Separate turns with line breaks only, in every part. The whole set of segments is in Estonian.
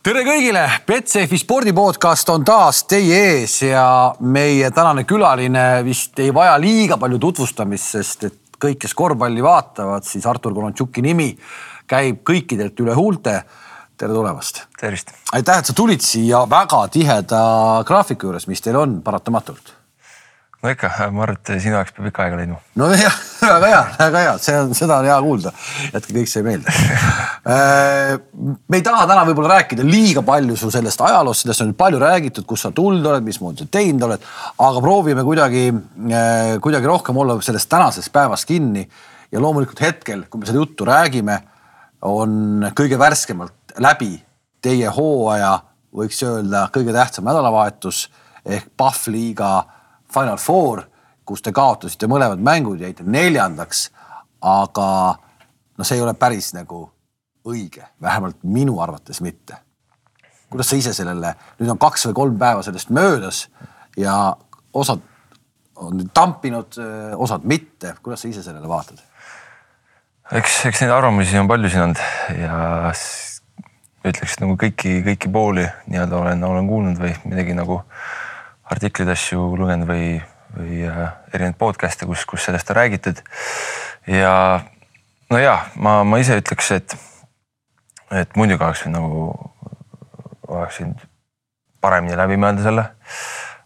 tere kõigile, Betsafe spordi podcast on taas teie ees ja meie tänane külaline vist ei vaja liiga palju tutvustamist, sest et kõik, kes korvpalli vaatavad, siis Artur Kolontšuki nimi käib kõikidelt üle huulte. tere tulemast.
tervist.
aitäh, et sa tulid siia väga tiheda graafiku juures, mis teil on paratamatult
no ikka, ma arvan, et sinu jaoks peab ikka aega leidma.
nojah, väga hea, väga hea, see on, seda on hea kuulda. jätke kõik see meelde äh, me ei taha täna võib-olla rääkida liiga palju su sellest ajaloost, sellest on palju räägitud, kust sa tulnud oled, mismoodi sa teinud oled, aga proovime kuidagi, äh, kuidagi rohkem olla sellest tänasest päevast kinni. ja loomulikult hetkel, kui me seda juttu räägime, on kõige värskemalt läbi teie hooaja, võiks öelda, kõige tähtsam nädalavahetus ehk Pahv liiga Final Four, kus te kaotasite mõlemad mängud, jäite neljandaks. aga no see ei ole päris nagu õige, vähemalt minu arvates mitte. kuidas sa ise sellele, nüüd on kaks või kolm päeva sellest möödas ja osad on tampinud, osad mitte, kuidas sa ise sellele vaatad?
eks, eks neid arvamusi on palju siin olnud ja ütleks nagu kõiki, kõiki pooli nii-öelda olen, olen kuulnud või midagi nagu artikleid, asju lugenud või, või äh, erinevaid podcast'e, kus, kus sellest on räägitud. ja no ja ma, ma ise ütleks, et, et muidugi oleks võinud nagu, oleks võinud paremini läbi mõelda selle.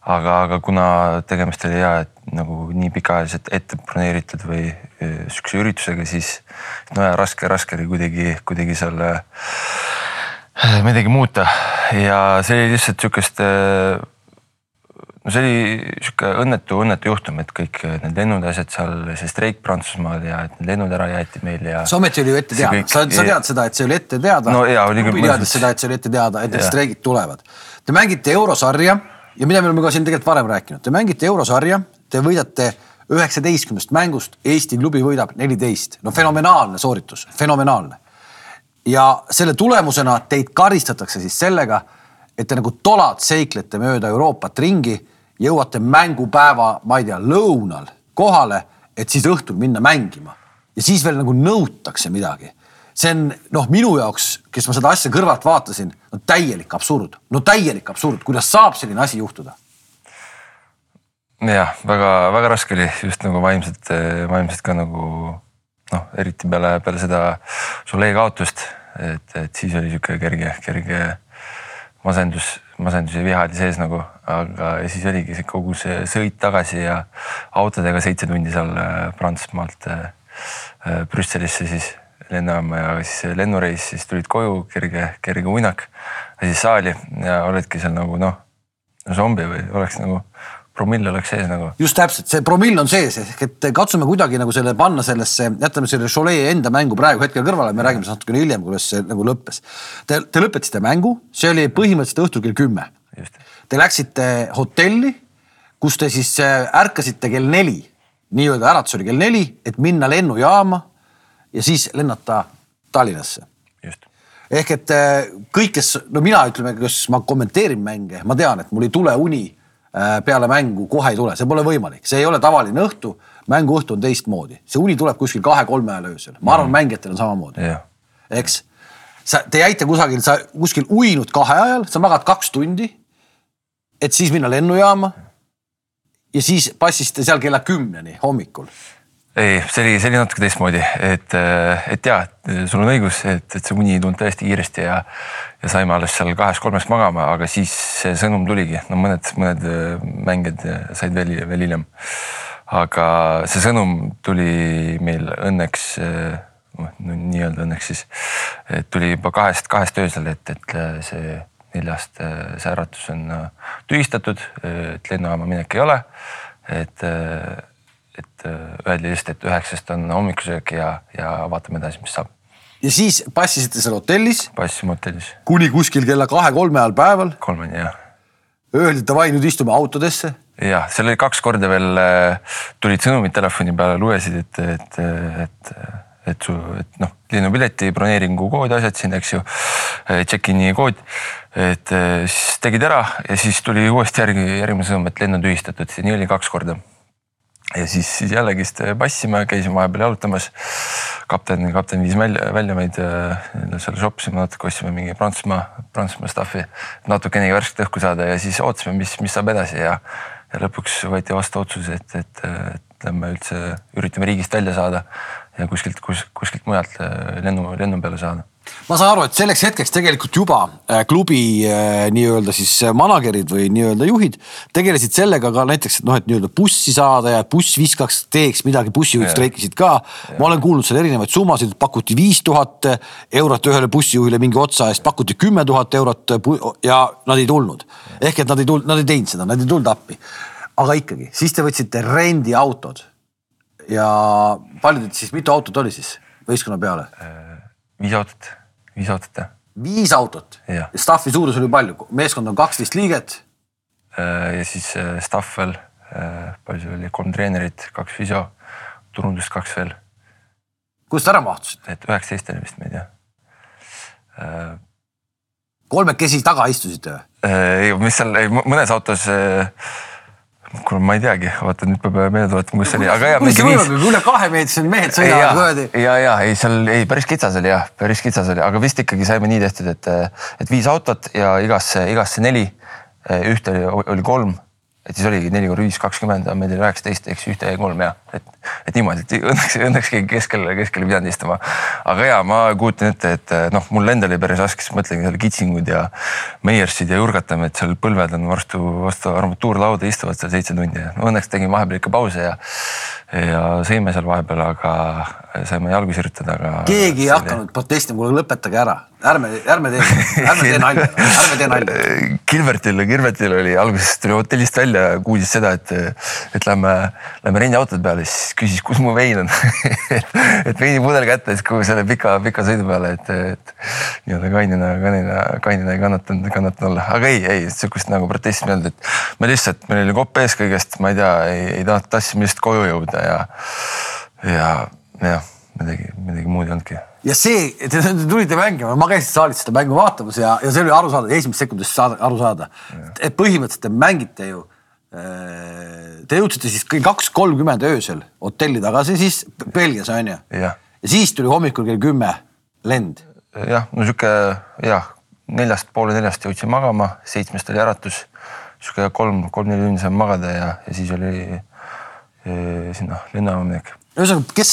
aga, aga kuna tegemist oli ja, nagu nii pikaajaliselt ette broneeritud või äh, sihukese üritusega, siis no ja raske, raske oli kuidagi, kuidagi seal äh, midagi muuta ja see oli lihtsalt sihukest no see oli sihuke õnnetu, õnnetu juhtum, et kõik need lennud ja asjad seal, see streik Prantsusmaal ja et need lennud ära jäeti meil ja.
see ometi oli ju ette teada, sa, sa tead seda, et see oli ette teada.
no jaa, oli küll.
teadis seda, et see oli ette teada, et need streigid tulevad. Te mängite eurosarja ja mida me oleme ka siin tegelikult varem rääkinud, te mängite eurosarja, te võidate üheksateistkümnest mängust, Eesti klubi võidab neliteist, no fenomenaalne sooritus, fenomenaalne. ja selle tulemusena teid karistatakse siis sellega, et te nagu tolad seiklete mööda Euroopat ringi jõuate mängupäeva, ma ei tea, lõunal kohale, et siis õhtul minna mängima ja siis veel nagu nõutakse midagi. see on noh, minu jaoks, kes ma seda asja kõrvalt vaatasin, no täielik absurd, no täielik absurd, kuidas saab selline asi juhtuda?
jah, väga-väga raske oli just nagu vaimselt, vaimselt ka nagu noh, eriti peale, peale seda Solee kaotust, et, et siis oli sihuke kerge, kerge masendus masendus ja viha oli sees nagu, aga siis oligi see kogu see sõit tagasi ja autodega seitse tundi seal äh, Prantsusmaalt äh, äh, Brüsselisse siis lennujaama ja siis lennureis, siis tulid koju, kerge, kerge uinak. ja siis saali ja oledki seal nagu noh, zombi või oleks nagu promill oleks sees nagu.
just täpselt, see promill on sees ehk et katsume kuidagi nagu selle panna sellesse, jätame selle Cholet enda mängu praegu hetkel kõrvale, me räägime sellest natukene hiljem, kuidas see nagu lõppes. Te, te lõpetasite mängu, see oli põhimõtteliselt õhtul kell kümme. Te läksite hotelli, kus te siis äh, ärkasite kell neli, nii-öelda äratus oli kell neli, et minna lennujaama ja siis lennata Tallinnasse ehk et äh, kõik, kes, no mina ütleme, kas ma kommenteerin mänge, ma tean, et mul ei tule uni peale mängu kohe ei tule, see pole võimalik, see ei ole tavaline õhtu. mänguõhtu on teistmoodi, see uni tuleb kuskil kahe-kolme ajal öösel, ma arvan mm., mängijatel on samamoodi eks, sa, te jäite kusagil, sa kuskil uinud kahe ajal, sa magad kaks tundi. et siis minna lennujaama. ja siis passisite seal kella kümneni hommikul
ei, see oli, see oli natuke teistmoodi, et, et ja, sul on õigus, et, et see uni ei tulnud tõesti kiiresti ja, ja saime alles seal kahest-kolmest magama, aga siis see sõnum tuligi, no mõned, mõned mängijad said veel, veel hiljem. aga see sõnum tuli meil õnneks, noh nii-öelda õnneks siis, tuli juba kahest, kahest öösel, et, et see neljast see äratus on tühistatud, et lennujaama minek ei ole, et et äh, öeldi just, et üheksast on hommikusöök ja, ja vaatame edasi, mis saab.
ja siis passisite seal hotellis?
passisime hotellis.
kuni kuskil kella kahe-kolme ajal päeval?
kolmeni jah.
Öeldi davai, nüüd istume autodesse?
jah, seal oli kaks korda veel äh, tulid sõnumid telefoni peale, lugesid, et, et, et, et su, et noh, lennupileti broneeringu kood, asjad siin, eks ju. Äh, check-in'i kood, et siis tegid ära ja siis tuli uuesti järgi järgmine sõnum, et lend on tühistatud, nii oli kaks korda ja siis, siis jällegist passime, käisime vahepeal jalutamas. kapten, kapten viis välja, välja meid seal shop'is natuke ostsime mingi Prantsusmaa, Prantsusmaa stuff'i. natukenegi värsket õhku saada ja siis ootasime, mis, mis saab edasi ja, ja lõpuks võeti vastu otsus, et, et, et lähme üldse üritame riigist välja saada ja kuskilt kus,, kuskilt mujalt lennu, lennu peale saada
ma saan aru, et selleks hetkeks tegelikult juba äh, klubi äh, nii-öelda siis äh, manager'id või nii-öelda juhid tegelesid sellega ka näiteks, et noh, et nii-öelda bussi saada ja buss viskaks, teeks midagi, bussijuhid streikisid ka. ma olen kuulnud seal erinevaid summasid, pakuti viis tuhat eurot ühele bussijuhile mingi otsa eest, pakuti kümme tuhat eurot ja nad ei tulnud. ehk et nad ei tulnud, nad ei teinud seda, nad ei tulnud appi. aga ikkagi, siis te võtsite rendiautod ja palju teid siis, mitu autot oli siis võistkonna peale?
viis autot, viis autot jah.
viis autot staff'i suurus oli palju, meeskond on kaksteist liiget.
Äh, ja siis äh, staff veel, äh, palju see oli, kolm treenerit, kaks füsio, turundust kaks veel.
kuidas te ära mahtusite?
et üheksateist oli vist meid jah.
kolmekesi taga istusite või?
ei, mis seal, mõnes autos kuule, ma ei teagi, vaata nüüd peab meelde tuletama, kus see oli, aga ja.
kuidas see võimalik, kui üle kahemeetrised mehed sõidavad kuradi.
ja, ja ei, seal ei päris kitsas oli jah, päris kitsas oli, aga vist ikkagi saime nii tehtud, et, et viis autot ja igasse, igasse neli. ühte oli, oli kolm et siis oligi neli korda viis, kakskümmend, meil oli üheksateist, eks ühte jäi kolm ja et, et niimoodi, et õnneks, õnneks keegi keskel, keskel ei pidanud istuma. aga ja ma kujutan ette, et noh, mul endal oli päris raske, siis mõtlengi seal kitsingud ja Meiersid ja Jurgatamed seal põlved on vastu, vastu armatuurlauda istuvad seal seitse tundi ja no, õnneks tegin vahepeal ikka pause ja ja sõime seal vahepeal, aga saime jalgu sirutada, aga.
keegi ei hakanud protestima, kuule lõpetage ära, ärme, ärme tee, ärme tee nalja, ärme tee nalja.
Kilvertil, Kilvertil oli alguses tuli hotellist välja, kuulis seda, et, et lähme, lähme rendiautode peale, siis küsis, kus mu vein on et, veinipudel kätte, siis kogu selle pika, pika sõidu peale, et, et nii-öelda kainena, kainena, kainena ei kannatanud, kannatanud olla, aga ei, ei sihukest nagu protesti ei olnud, et me lihtsalt, meil oli kopp ees kõigest, ma ei tea, ei, ei tahtnud, tahtsime lihtsalt koju jõuda ja, ja jah, midagi, midagi muud ei olnudki
ja see, te tulite mängima, ma käisin saalis seda mängu vaatamas ja, ja see oli aru saada, esimesest sekundist saada, aru saada. et põhimõtteliselt te mängite ju. Te jõudsite siis kell kaks kolmkümmend öösel hotelli tagasi, siis Belgias on ju.
ja
siis tuli hommikul kell kümme lend.
jah, no sihuke jah, neljast, poole neljast jõudsin magama, seitsmest oli äratus. sihuke kolm, kolm-neli tundi sain magada ja, ja siis oli sinna lennujaama minek.
ühesõnaga, kes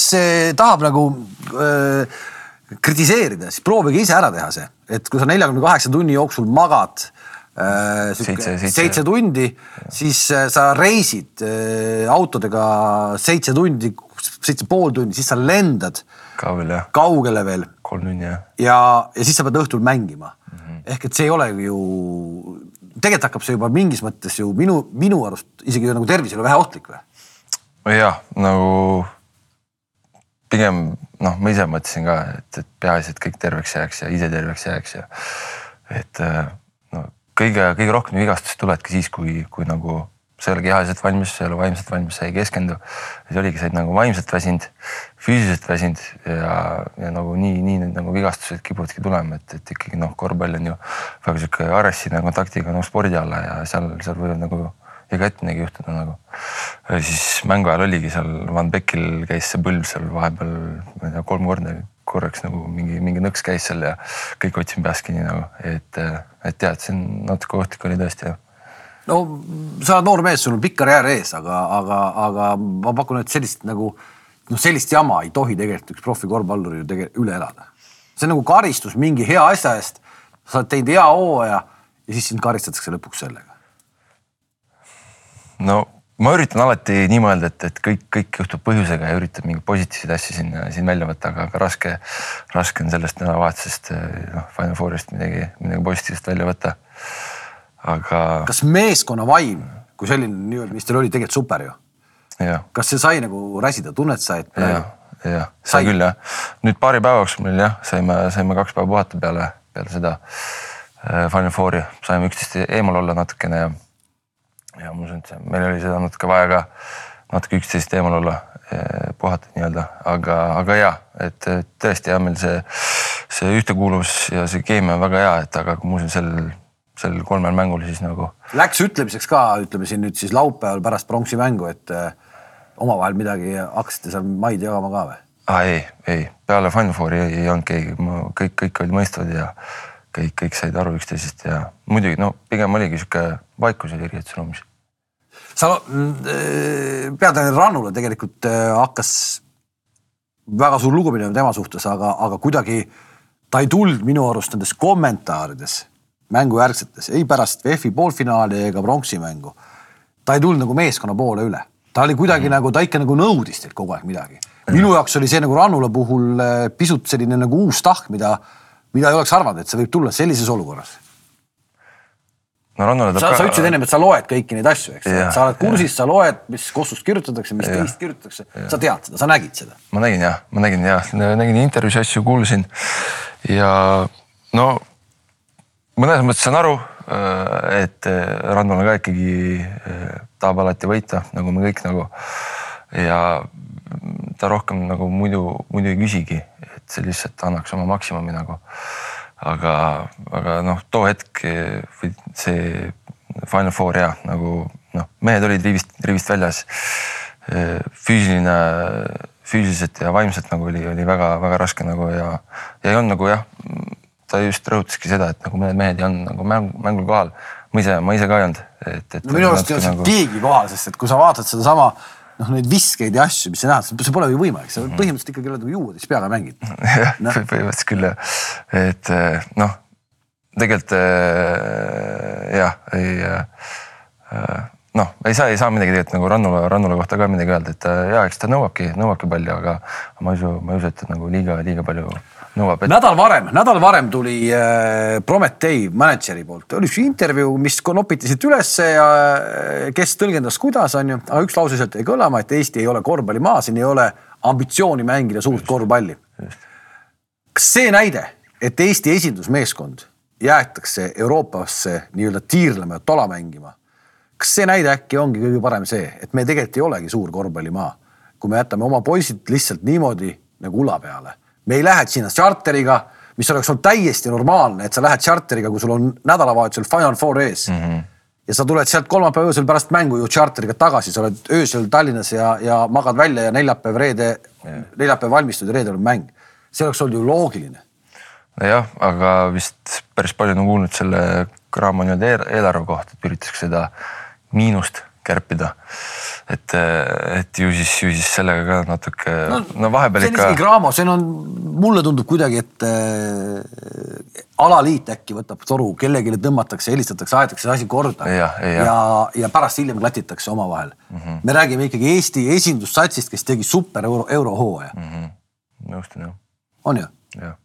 tahab nagu öö, kritiseerida, siis proovige ise ära teha see, et kui sa neljakümne kaheksa tunni jooksul magad äh, seitse, tundi, siis äh, sa reisid äh, autodega seitse tundi, seitse pool tundi, siis sa lendad.
kaugele jah.
kaugele veel.
kolm tundi jah.
ja, ja siis sa pead õhtul mängima mm. -hmm. ehk et see ei ole ju, tegelikult hakkab see juba mingis mõttes ju minu, minu arust isegi nagu tervisele väheohtlik või?
Jah, nagu pigem noh, ma ise mõtlesin ka, et, et peaasi, et kõik terveks jääks ja ise terveks jääks ja et no kõige-kõige rohkem vigastust tulebki siis, kui, kui nagu sa ei ole kehaliselt valmis, sa ei ole vaimselt valmis, sa ei keskendu. siis oligi, sa oled nagu vaimselt väsinud, füüsiliselt väsinud ja, ja nagu nii, nii need nagu vigastused kipuvadki tulema, et, et ikkagi noh, korvpall on ju väga sihuke agressiivne kontaktiga nagu spordiala ja seal, seal võivad nagu ette midagi juhtuda nagu. siis mängu ajal oligi seal Van Beckil käis see põlv seal vahepeal, ma ei tea, kolm korda korraks nagu mingi, mingi nõks käis seal ja kõik hoidsin peast kinni nagu, et, et tead, see on natuke ohtlik oli tõesti jah
no sa oled noor mees, sul on pikk karjäär ees, aga, aga, aga ma pakun, et sellist nagu noh, sellist jama ei tohi tegelikult üks profikorvpallur ju tegelikult üle elada. see on nagu karistus mingi hea asja eest. sa oled teinud hea hooaja ja siis sind karistatakse lõpuks sellega
no ma üritan alati nii mõelda, et, et kõik, kõik juhtub põhjusega ja üritan mingeid positiivseid asju siin, siin välja võtta, aga, aga raske, raske on sellest nädalavahetusest noh, Final Fourist midagi, midagi positiivset välja võtta. aga.
kas meeskonna vaim kui selline nii-öelda, mis teil oli tegelikult super ju? kas see sai nagu räsida, tunned sa, et
praegu? jah, sai, küll jah. nüüd paari päeva jooksul meil jah, saime, saime kaks päeva puhata peale, peale seda äh, Final Fouri, saime üksteist eemal olla natukene ja ja ma usun, et meil oli seda natuke vaja ka natuke üksteist eemal olla, eh, puhata nii-öelda, aga, aga ja, et tõesti ja meil see, see ühtekuuluvus ja see keemia on väga hea, et aga ma usun sel, sel kolmel mängul siis nagu.
Läks ütlemiseks ka, ütleme siin nüüd siis laupäeval pärast pronksi mängu, et omavahel midagi hakkasite seal maid jagama ka või?
ah,. ei, ei peale Final Fouri ei, ei olnud keegi, kõik, kõik olid mõistvad ja kõik, kõik said aru üksteisest ja muidugi no pigem oligi sihuke vaikus oli riietusruumis.
sa äh, peatreener Rannula tegelikult äh, hakkas väga suur lugupidamine tema suhtes, aga, aga kuidagi ta ei tulnud minu arust nendes kommentaarides mängujärgsetes, ei pärast VEF-i poolfinaali ega pronksi mängu. ta ei tulnud nagu meeskonna poole üle, ta oli kuidagi mm. nagu, ta ikka nagu nõudis teilt kogu aeg midagi. minu jaoks oli see nagu Rannula puhul eh, pisut selline nagu uus tahk, mida, mida ei oleks arvanud, et see võib tulla sellises olukorras.
No Rannule
sa, sa ütlesid ennem, et sa loed kõiki neid asju, eks, sa oled kursis, sa loed, mis Kostust kirjutatakse, mis teist kirjutatakse, sa tead seda, sa nägid seda.
ma nägin jah, ma nägin jah, nägin intervjuus asju, kuulsin. Ja no mõnes mõttes saan aru, äh, et äh, Rannul ka ikkagi äh, tahab alati võita, nagu me kõik nagu. ja ta rohkem nagu muidu, muidu ei küsigi, et see lihtsalt annaks oma maksimumi nagu. aga, aga noh, too hetk või see Final Four ja nagu noh, mehed olid rivist, rivist väljas. füüsiline, füüsiliselt ja vaimselt nagu oli, oli väga-väga raske nagu ja, ja ei olnud nagu jah ta just rõhutaski seda, et nagu mõned mehed ei olnud nagu mäng, mängul kohal. ma ise, ma ise ka ei olnud, et, et.
no minu arust ei olnud nagu... keegi kohal, sest et kui sa vaatad sedasama noh, neid viskeid ja asju, mis sa näed, see pole ju võimalik, sa põhimõtteliselt ikkagi oled nagu juudes peaga mängid.
jah no., põhimõtteliselt küll jah, et eh, noh, tegelikult äh, jah, ei äh, noh, ei saa, ei saa midagi tegelikult nagu Rannula, Rannula kohta ka midagi öelda, et ja eks ta nõuabki, nõuabki palju, aga ma ei usu, ma ei usu, et nagu liiga, liiga palju nõuab et....
nädal varem, nädal varem tuli äh, Prometee mänedžeri poolt, oli üks intervjuu, mis nopiti siit ülesse ja äh, kes tõlgendas, kuidas on ju, aga üks lause sealt jäi kõlama, et Eesti ei ole korvpallimaa, siin ei ole ambitsiooni mängida suurt korvpalli. kas see näide, et Eesti esindusmeeskond jäetakse Euroopasse nii-öelda tiirlema ja tola mängima, kas see näide äkki ongi kõige parem see, et me tegelikult ei olegi suur korvpallimaa, kui me jätame oma poisid lihtsalt niimoodi nagu ula peale me ei lähe sinna tšarteriga, mis oleks olnud täiesti normaalne, et sa lähed tšarteriga, kui sul on nädalavahetusel Final Four ees mm. -hmm. ja sa tuled sealt kolmapäeva öösel pärast mängu ju tšarteriga tagasi, sa oled öösel Tallinnas ja, ja magad välja ja neljapäev, reede yeah., neljapäev valmistud ja reedel on mäng. see oleks olnud ju loogiline.
nojah, aga vist päris palju on kuulnud selle Graamo nii-öelda eelarve kohta, et üritaks seda miinust kärpida. et, et ju siis, ju siis sellega ka natuke no, no vahepeal ikka.
Graamo, see on, mulle tundub kuidagi, et äh, alaliit äkki võtab toru, kellelegi tõmmatakse, helistatakse, aetakse see asi korda
ja, ja,
ja, ja pärast hiljem klatitakse omavahel mm. -hmm. me räägime ikkagi Eesti esindussatsist, kes tegi super euro, eurohooaja mm.
-hmm. nõustun jah.
on ju?
jah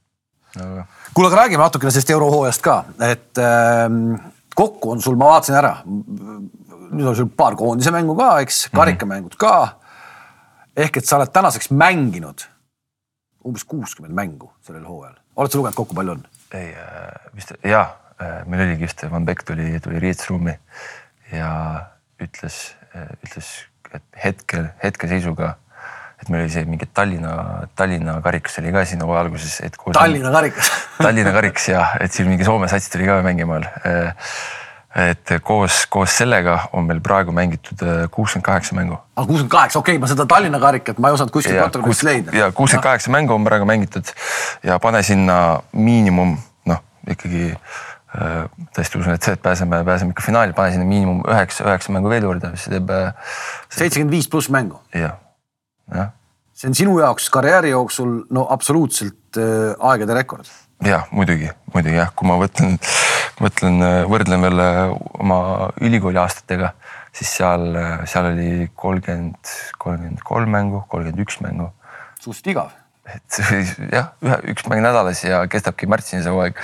no,.
kuule, aga räägime natukene sellest eurohooajast ka, et äh, kokku on sul, ma vaatasin ära nüüd on sul paar koondise mängu ka, eks, karikamängud ka. ehk et sa oled tänaseks mänginud umbes kuuskümmend mängu sellel hooajal, oled sa lugenud kokku, palju on?
ei äh,, vist ja äh, meil oligi just, Van Beck tuli, tuli riietusruumi ja ütles, äh, ütles, et hetkel, hetkeseisuga et meil oli see mingi Tallinna, Tallinna karikas oli ka siin hooaja alguses, et.
Tallinna karikas
Tallinna karikas ja, et siin mingi Soome sats tuli ka mängima all et koos, koos sellega on meil praegu mängitud äh, kuuskümmend kaheksa mängu.
aa, ah, kuuskümmend kaheksa, okei okay,, ma seda Tallinna karikat, ma ei osanud kuskilt protokollist leida.
ja kuuskümmend kaheksa mängu on praegu mängitud ja pane sinna miinimum, noh ikkagi äh, tõesti usun, et see, et pääseme, pääseme ikka finaali, pane sinna miinimum üheksa, üheksa mängu veel juurde, mis teeb.
Äh, seitsekümmend viis pluss mängu.
jah, jah.
see on sinu jaoks karjääri jooksul no absoluutselt aegade rekord.
jah, muidugi, muidugi jah, kui ma võtan mõtlen, võrdlen veel äh, oma ülikooli aastatega, siis seal, äh, seal oli kolmkümmend, kolmkümmend kolm mängu, kolmkümmend üks mängu.
suhteliselt igav.
et jah, ühe, üks mäng nädalas ja kestabki märtsini see hooaeg.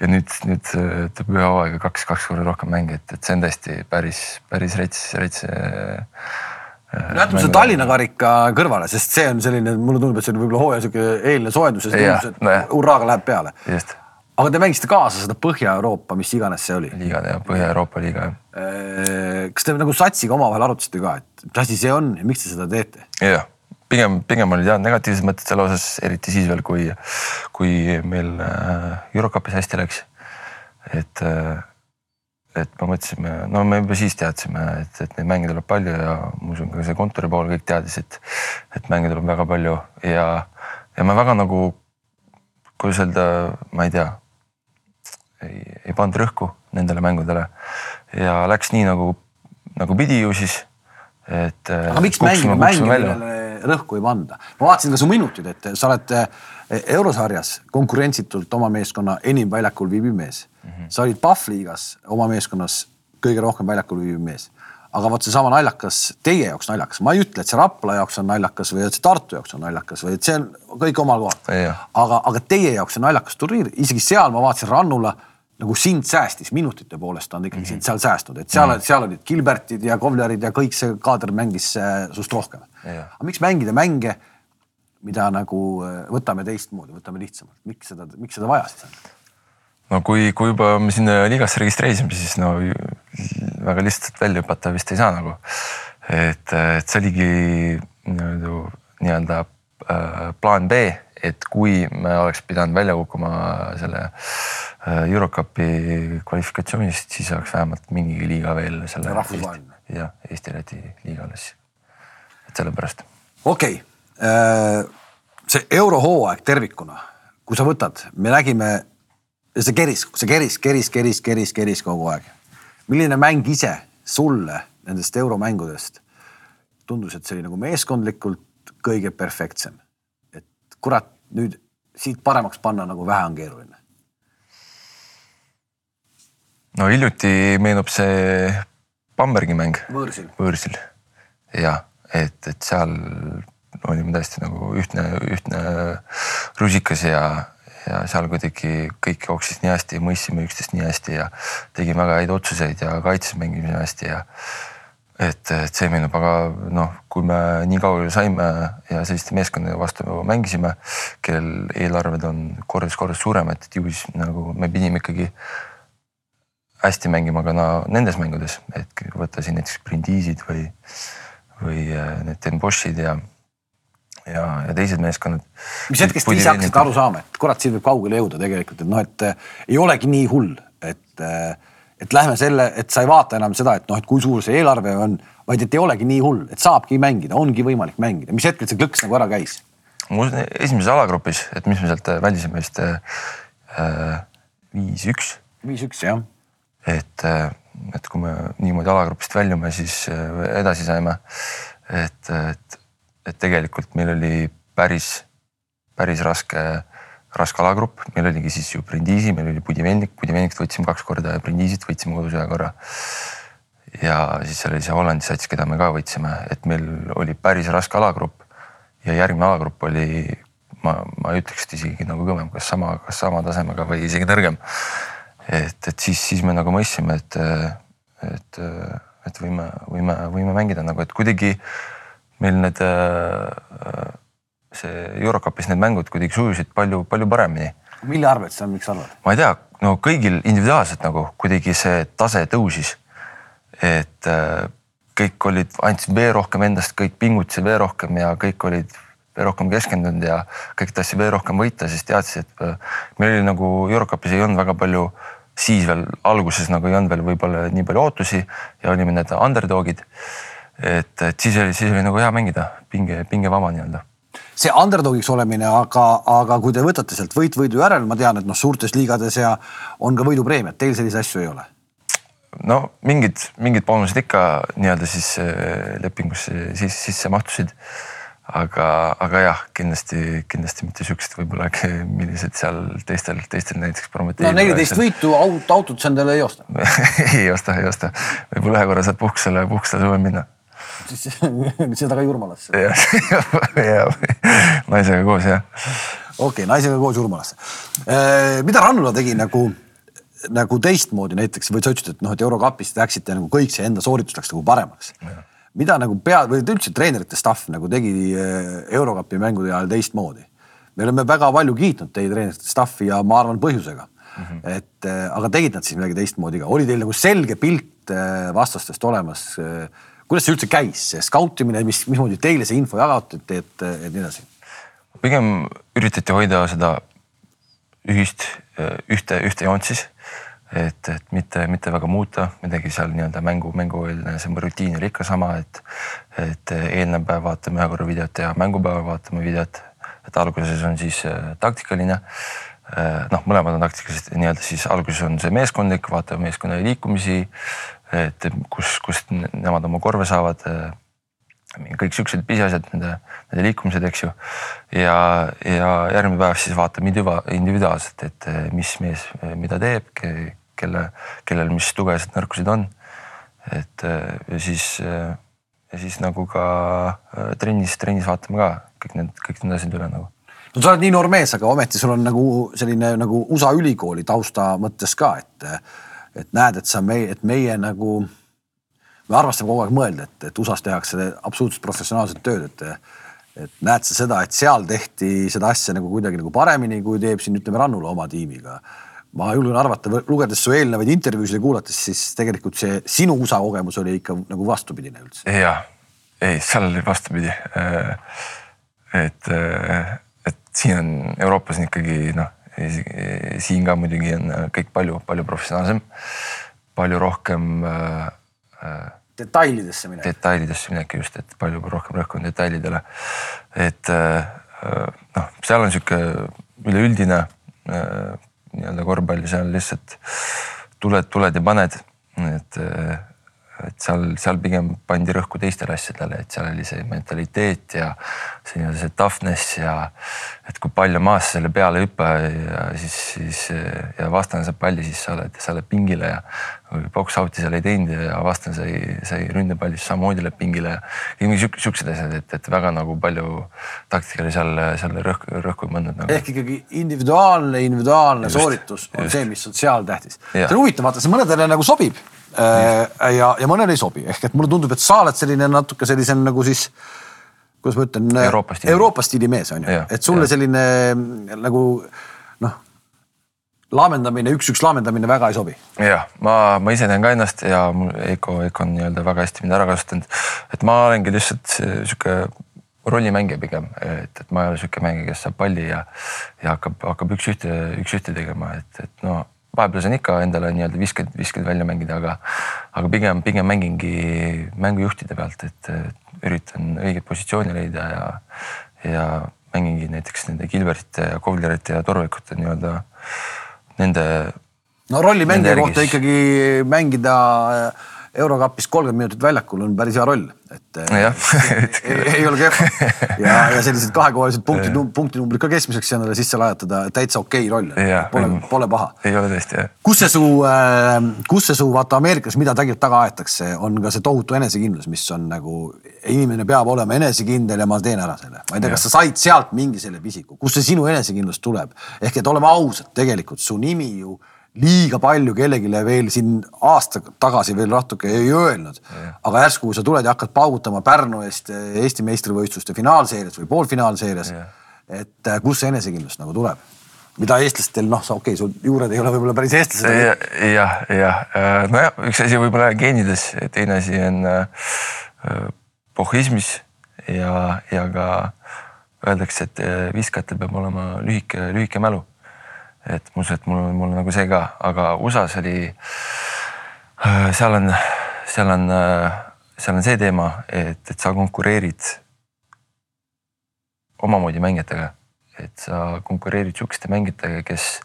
ja nüüd, nüüd äh, teeb ühe hooaega kaks, kaks korda rohkem mänge, et, et see on tõesti päris, päris rets, rets
no jätame selle Tallinna karika kõrvale, sest see on selline, mulle tundub, et see on võib-olla hooaja sihuke eelne soojendus ja siis tundub, et no, hurraaga läheb peale.
just
aga te mängisite kaasa seda Põhja-Euroopa, mis iganes see oli?
liiga jah, Põhja-Euroopa liiga jah.
Äh, kas te nagu satsiga omavahel arutasite ka, et mis asi see on ja miks te seda teete?
jah, pigem, pigem olid jah negatiivsed mõtted selle osas, eriti siis veel, kui, kui meil äh, Eurocupis hästi läks. et, äh, et me mõtlesime, no me juba siis teadsime, et, et neid mänge tuleb palju ja ma usun ka see kontori pool kõik teadis, et, et mänge tuleb väga palju ja, ja me väga nagu, kuidas öelda, ma ei tea, ei, ei pannud rõhku nendele mängudele ja läks nii nagu, nagu pidi ju siis, et.
aga miks mängida mänge, millele rõhku ei panda? ma vaatasin ka su minutid, et sa oled eh, eurosarjas konkurentsitult oma meeskonna enim väljakul viibiv mees mm. -hmm. sa olid Pahv liigas oma meeskonnas kõige rohkem väljakul viibiv mees aga vot seesama naljakas, teie jaoks naljakas, ma ei ütle, et see Rapla jaoks on naljakas või et see Tartu jaoks on naljakas või et see on kõik omal kohal. aga, aga teie jaoks on naljakas turniir, isegi seal ma vaatasin Rannula nagu sind säästis minutite poolest on ikkagi mm -hmm. sind seal säästnud, et seal mm, -hmm. seal olid Gilbertid ja Kovlerid ja kõik see kaader mängis äh, sinust rohkem. aga miks mängida mänge, mida nagu äh, võtame teistmoodi, võtame lihtsamalt, miks seda, miks seda vaja siis on?
no kui, kui juba me sinna liigasse registreerisime, siis no väga lihtsalt välja hüpata vist ei saa nagu. et, et see oligi nii-öelda äh, plaan B, et kui me oleks pidanud välja kukkuma selle äh, Eurocupi kvalifikatsioonist, siis oleks vähemalt mingigi liiga veel selle.
rahvusvaheline.
jah, Eesti-Läti liiga alles. et sellepärast.
okei okay., äh, see eurohooaeg tervikuna, kui sa võtad, me nägime, see keris, see keris, keris, keris, keris, keris kogu aeg. milline mäng ise sulle nendest euromängudest tundus, et see oli nagu meeskondlikult kõige perfektsem? et kurat, nüüd siit paremaks panna nagu vähe on keeruline.
no hiljuti meenub see Bambergi mäng.
võõrsil.
võõrsil ja et, et seal olime tõesti nagu ühtne, ühtne rusikas ja, ja seal kuidagi kõik jooksis nii hästi, mõistsime üksteist nii hästi ja tegime väga häid otsuseid ja kaitses mängisime hästi ja et, et see meenub, aga noh, kui me nii kaugele saime ja selliste meeskondade vastu mängisime, kellel eelarved on kordades-kordades suuremad, et ju siis nagu me pidime ikkagi hästi mängima ka no, nendes mängudes, et võtta siin näiteks Brindisid või, või äh, need Den Boschid ja, ja, ja teised meeskonnad.
mis hetkest te ise hakkasite aru saama, et kurat, siin võib kaugele jõuda tegelikult, et noh, et äh, ei olegi nii hull, et äh, et lähme selle, et sa ei vaata enam seda, et noh, et kui suur see eelarve on, vaid et ei olegi nii hull, et saabki mängida, ongi võimalik mängida, mis hetkel see klõks nagu ära käis?
mul esimeses alagrupis, et mis me sealt äh, väldisime vist äh, viis-üks äh,.
viis-üks jah.
et, äh, et kui me niimoodi alagrupist väljume, siis edasi saime. et, et, et tegelikult meil oli päris, päris raske äh, raske alagrupp, meil oligi siis ju Brindisi, meil oli Budivelnik, Budivelnikut võtsime kaks korda ja Brindisit võtsime kodus ühe korra. ja siis seal oli see Hollandi sats, keda me ka võtsime, et meil oli päris raske alagrupp ja järgmine alagrupp oli, ma, ma ütleks, et isegi nagu kõvem, kas sama, kas sama tasemega või isegi nõrgem. et, et siis, siis me nagu mõistsime, et, et, et võime, võime, võime mängida nagu, et kuidagi meil need äh, see Eurocupis need mängud kuidagi sujusid palju-palju paremini.
mille arvelt sa, miks arvad?
ma ei tea, no kõigil individuaalselt nagu kuidagi see tase tõusis. et äh, kõik olid, andsid veel rohkem endast, kõik pingutasid veel rohkem ja kõik olid veel rohkem keskendunud ja kõik tahtsid veel rohkem võita, sest teadsid, et äh, meil oli nagu Eurocupis ei olnud väga palju, siis veel alguses nagu ei olnud veel võib-olla nii palju ootusi ja olime need underdog'id. et, et siis oli, siis oli nagu hea mängida, pinge, pingevaba nii-öelda
see underdog'iks olemine, aga, aga kui te võtate sealt võit võidu järel, ma tean, et noh, suurtes liigades ja on ka võidupreemiad, teil selliseid asju ei ole?
no mingid, mingid boonused ikka nii-öelda siis äh, lepingusse siis sisse mahtusid. aga, aga jah, kindlasti, kindlasti mitte siuksed võib-olla, millised seal teistel, teistel näiteks
no neliteist võitu aut, autot sa endale ei osta
ei osta, ei osta. võib-olla ühe korra saad puhkusele, puhkusele suvel minna
seda ka Jurmalasse.
jah, naisega koos jah.
okei okay,, naisega koos Jurmalasse. Äh, mida Rannula tegi nagu, nagu teistmoodi näiteks või sa ütlesid, et noh, et Eurocupist läksite nagu kõik see enda sooritus läks nagu paremaks. mida nagu pea või üldse treenerite staff nagu tegi äh, Eurocupi mängude ajal teistmoodi? me oleme väga palju kiitnud teie treenerite staff'i ja ma arvan põhjusega mm. -hmm. et äh, aga tegid nad siis midagi teistmoodi ka, oli teil nagu selge pilt vastastest olemas kuidas see üldse käis, see skautimine, mis, mismoodi teile see info jagatati, et, et nii edasi?
pigem üritati hoida seda ühist, ühte, ühte joont siis. et, et mitte, mitte väga muuta midagi seal nii-öelda mängu, mängueelne see rutiin oli ikka sama, et, et eelnev päev vaatame ühe korra videot ja mängupäeval vaatame videot. et alguses on siis äh, taktikaline, äh, noh, mõlemad on taktikalised, nii-öelda siis alguses on see meeskondlik, vaatame meeskonna liikumisi, et kus, kust nemad oma korve saavad äh, kõik siuksed pisiasjad, nende, nende liikumised, eks ju. ja, ja järgmine päev siis vaatame individuaalselt, et mis mees mida teeb, kelle, kellel mis tugevad nõrkused on. et ja siis, ja siis nagu ka trennis, trennis vaatame ka kõik need, kõik need asjad üle nagu
no sa oled nii noor mees, aga ometi sul on nagu selline nagu USA ülikooli tausta mõttes ka, et, et näed, et sa meie, et meie nagu me armastame kogu aeg mõelda, et, et USA-s tehakse absoluutselt professionaalset tööd, et, et näed sa seda, et seal tehti seda asja nagu kuidagi nagu paremini, kui teeb siin ütleme Rannula oma tiimiga. ma julgen arvata, lugedes su eelnevaid intervjuusid ja kuulates, siis tegelikult see sinu USA kogemus oli ikka nagu vastupidine üldse.
ja, ei, seal oli vastupidi. et, et siin on Euroopas on ikkagi noh, siin ka muidugi on kõik palju-palju professionaalsem, palju rohkem äh,
detailidesse minek.
detailidesse minek just, et palju rohkem rõhku on detailidele. et äh, noh, seal on sihuke üleüldine äh, nii-öelda korvpall, seal lihtsalt tuled, tuled ja paned, et et seal, seal pigem pandi rõhku teistele asjadele, et seal oli see mentaliteet ja see nii-öelda see toughness ja et kui pall on maas, selle peale hüppa ja siis, siis ja vastane saab palli, siis sa oled, sa oled pingile ja box-out'i seal ei teinud ja vastane sai, sai ründepallis samamoodi lööb pingile ja mingi siuksed asjad, et, et väga nagu palju taktika oli seal, seal rõhku, rõhku pandud nagu..
ehk ikkagi individuaalne, individuaalne just, sooritus on just. see, mis on seal tähtis. see on huvitav, vaata see mõnedele nagu sobib ja, ja mõnele ei sobi, ehk et mulle tundub, et sa oled selline natuke sellisem nagu siis kuidas ma ütlen,
Euroopa stiili,
Euroopa stiili mees on ju, et sulle ja. selline nagu noh, laamendamine, üks-üks laamendamine väga ei sobi.
jah, ma, ma ise tean ka ennast ja mul Eiko, Eiko on nii-öelda väga hästi mind ära kasutanud. et ma olengi lihtsalt sihuke rollimängija pigem, et, et ma ei ole sihuke mängija, kes saab palli ja, ja hakkab, hakkab üks-ühte, üks-ühte tegema, et, et no vahepeal saan ikka endale nii-öelda visked, visked välja mängida, aga, aga pigem, pigem mängingi mängujuhtide pealt, et üritan õiget positsiooni leida ja, ja mängingi näiteks nende Kilverite ja Kovlerite ja Torvikute nii-öelda nende.
no rollimängija kohta ikkagi mängida äh, eurokapis kolmkümmend minutit väljakul on päris hea roll, et ei, ei ole kehva. ja, ja sellised kahekohalised punkti, punktinumbrid ka keskmiseks endale sisse lajatada, täitsa okei roll. Pole, pole paha.
ei ole tõesti jah.
kus see su, äh, kus see su vaata Ameerikas, mida tegelikult taga aetakse, on ka see tohutu enesekindlus, mis on nagu inimene peab olema enesekindel ja ma teen ära selle. ma ei tea, kas sa said sealt mingi selle pisiku, kust see sinu enesekindlus tuleb, ehk et oleme ausad, tegelikult su nimi ju liiga palju kellelegi veel siin aasta tagasi veel natuke ei öelnud. aga järsku, sa tuled ja hakkad paugutama Pärnu eest Eesti meistrivõistluste finaalseerias või poolfinaalseerias. et äh, kust see enesekindlus nagu tuleb? mida eestlastel, noh, sa okei okay,, sul juured ei ole võib-olla päris eestlased
ja,. jah, jah, äh, nojah, üks asi võib-olla geenides, teine asi on äh, pohhismis ja, ja ka öeldakse, et viskajatel peab olema lühike, lühike mälu et ma usun, et mul, mul nagu see ka, aga USA-s oli, äh, seal on, seal on, äh, seal on see teema, et, et sa konkureerid omamoodi mängijatega, et sa konkureerid sihukeste mängijatega, kes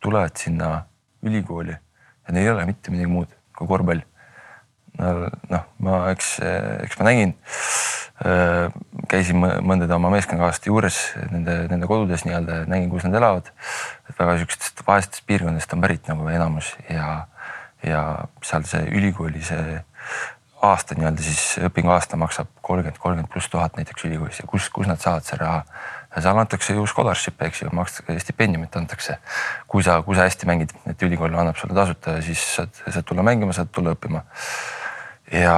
tulevad sinna ülikooli ja neil ei ole mitte midagi muud kui korvpall. noh, ma, eks, eks ma nägin käisin mõndade oma meeskonnakaaslaste juures nende, nende kodudes nii-öelda, nägin, kus nad elavad. et väga sihukestest vaestest piirkondadest on pärit nagu enamus ja, ja seal see ülikooli see aasta nii-öelda siis õpinguaasta maksab kolmkümmend, kolmkümmend pluss tuhat näiteks ülikoolis ja kus, kus nad saavad selle raha. ja seal antakse ju scholarship'e, eks ju, makstakse stipendiumit antakse. kui sa, kui sa hästi mängid, et ülikool annab sulle tasuta ja siis saad, saad tulla mängima, saad tulla õppima. ja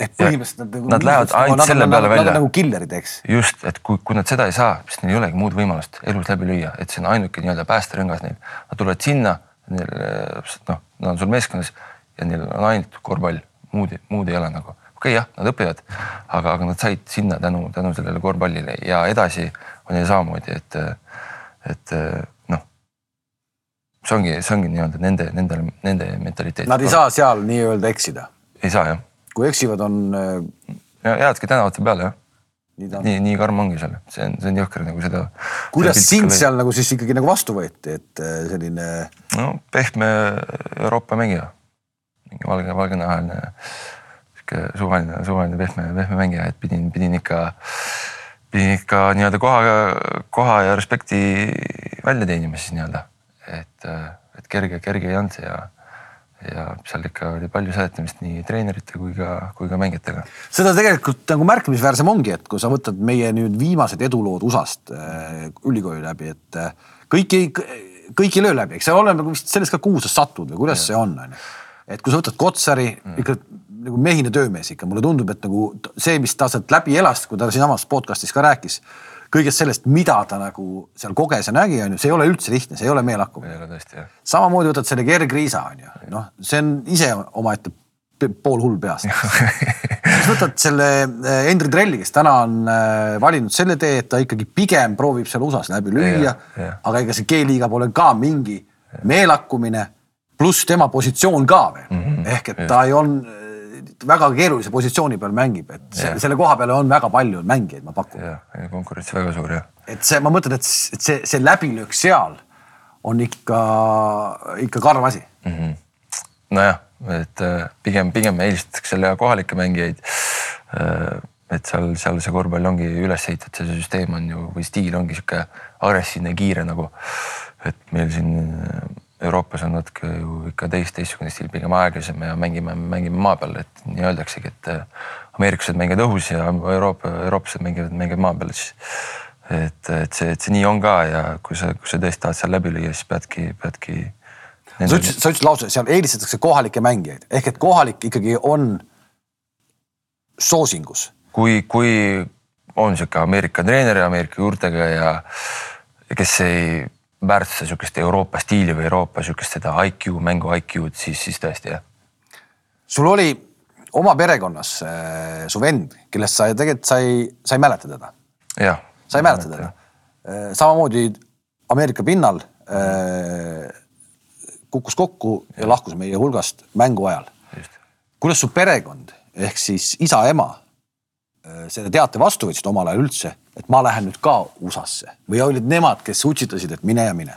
et põhimõtteliselt nad,
nagu nad lähevad ainult selle peale
välja. Nad on nagu killerid, eks.
just, et kui, kui nad seda ei saa, siis neil ei olegi muud võimalust elus läbi lüüa, et see on ainuke nii-öelda päästerõngas neil. Nad tulevad sinna, neil noh, nad on sul meeskonnas ja neil on ainult korvpall, muud, muud ei ole nagu. okei okay,, jah, nad õpivad, aga, aga nad said sinna tänu, tänu sellele korvpallile ja edasi on neil samamoodi, et, et noh, see ongi, see ongi nii-öelda nende, nende, nende mentaliteet.
Nad ei saa seal nii-öelda eksida.
ei saa jah.
Kui eksivad, on.
ja jäädki tänavate peale jah.
nii
nii, nii karm ongi seal, see on, see on jõhker nagu seda.
kuidas sind seal nagu siis ikkagi nagu vastu võeti, et äh, selline.
no pehme Euroopa mängija, mingi valge, valgenahaline sihuke suvaline, suvaline pehme, pehme mängija, et pidin, pidin ikka, pidin ikka nii-öelda koha, koha ja respekti välja teenima siis nii-öelda et, et kerge, kerge ei olnud ja, ja seal ikka oli palju seletamist nii treenerite kui ka, kui ka mängijatega.
seda tegelikult nagu märkimisväärsem ongi, et kui sa võtad meie nüüd viimased edulood USA-st äh, ülikooli läbi, et äh, kõik ei, kõik ei löö läbi, eks see oleneb nagu vist sellest ka, kuhu sa satud või kuidas ja. see on, on ju. et kui sa võtad Kotsari mm. ikka nagu mehine töömees ikka, mulle tundub, et nagu see, mis ta sealt läbi elas, kui ta siinsamas podcast'is ka rääkis kõigest sellest, mida ta nagu seal koges ja nägi, on ju, see ei ole üldse lihtne, see ei ole meelakkumine.
ei ole tõesti jah.
samamoodi võtad selle Gerg Riisa on ju, noh, see on ise omaette pool hull peast. Siis võtad selle äh, Endri Trelli, kes täna on äh, valinud selle tee, et ta ikkagi pigem proovib seal USA-s läbi lüüa, aga ega see G-liiga pole ka mingi meelakkumine, pluss tema positsioon ka veel. Mm -hmm. ehk et ta ei olnud väga keerulise positsiooni peal mängib, et see, selle koha peale on väga palju mängijaid, ma pakun.
jah, konkurents väga suur jah.
et see, ma mõtlen, et see, see läbilöök seal on ikka, ikka karm asi
mm. -hmm. nojah, et äh, pigem, pigem eelistatakse kohalikke mängijaid. Äh, et seal, seal see korvpall ongi üles ehitatud, see süsteem on ju või stiil ongi sihuke agressiivne, kiire nagu. et meil siin Euroopas on natuke ju ikka teist, teistsugune stiil, pigem aeglasem ja mängime, mängime maa peal, et nii öeldaksegi, et äh, ameeriklased mängivad õhus ja Euroopa, eurooplased mängivad, mängivad maa peal, siis et, et see, et see nii on ka ja kui sa, kui sa tõesti tahad seal läbi lüüa, siis peadki, peadki.
sa ütlesid, sa ütlesid lause, seal eelistatakse kohalikke mängijaid ehk et kohalik ikkagi on soosingus.
kui, kui on sihuke Ameerika treener Ameerika juurtega ja kes ei väärtustada sihukest Euroopa stiili või Euroopa sihukest seda IQ, mängu IQ-d, siis, siis tõesti jah.
sul oli oma perekonnas äh, su vend, kellest sa tegelikult sa ei, sa ei mäleta teda. sa ei mäleta teda. Äh, samamoodi Ameerika pinnal äh, kukkus kokku ja lahkus meie hulgast mängu ajal. kuidas su perekond ehk siis isa-ema äh, selle teate vastu võtsid omal ajal üldse et ma lähen nüüd ka USA-sse. või olid nemad, kes utsitasid, et mine ja mine?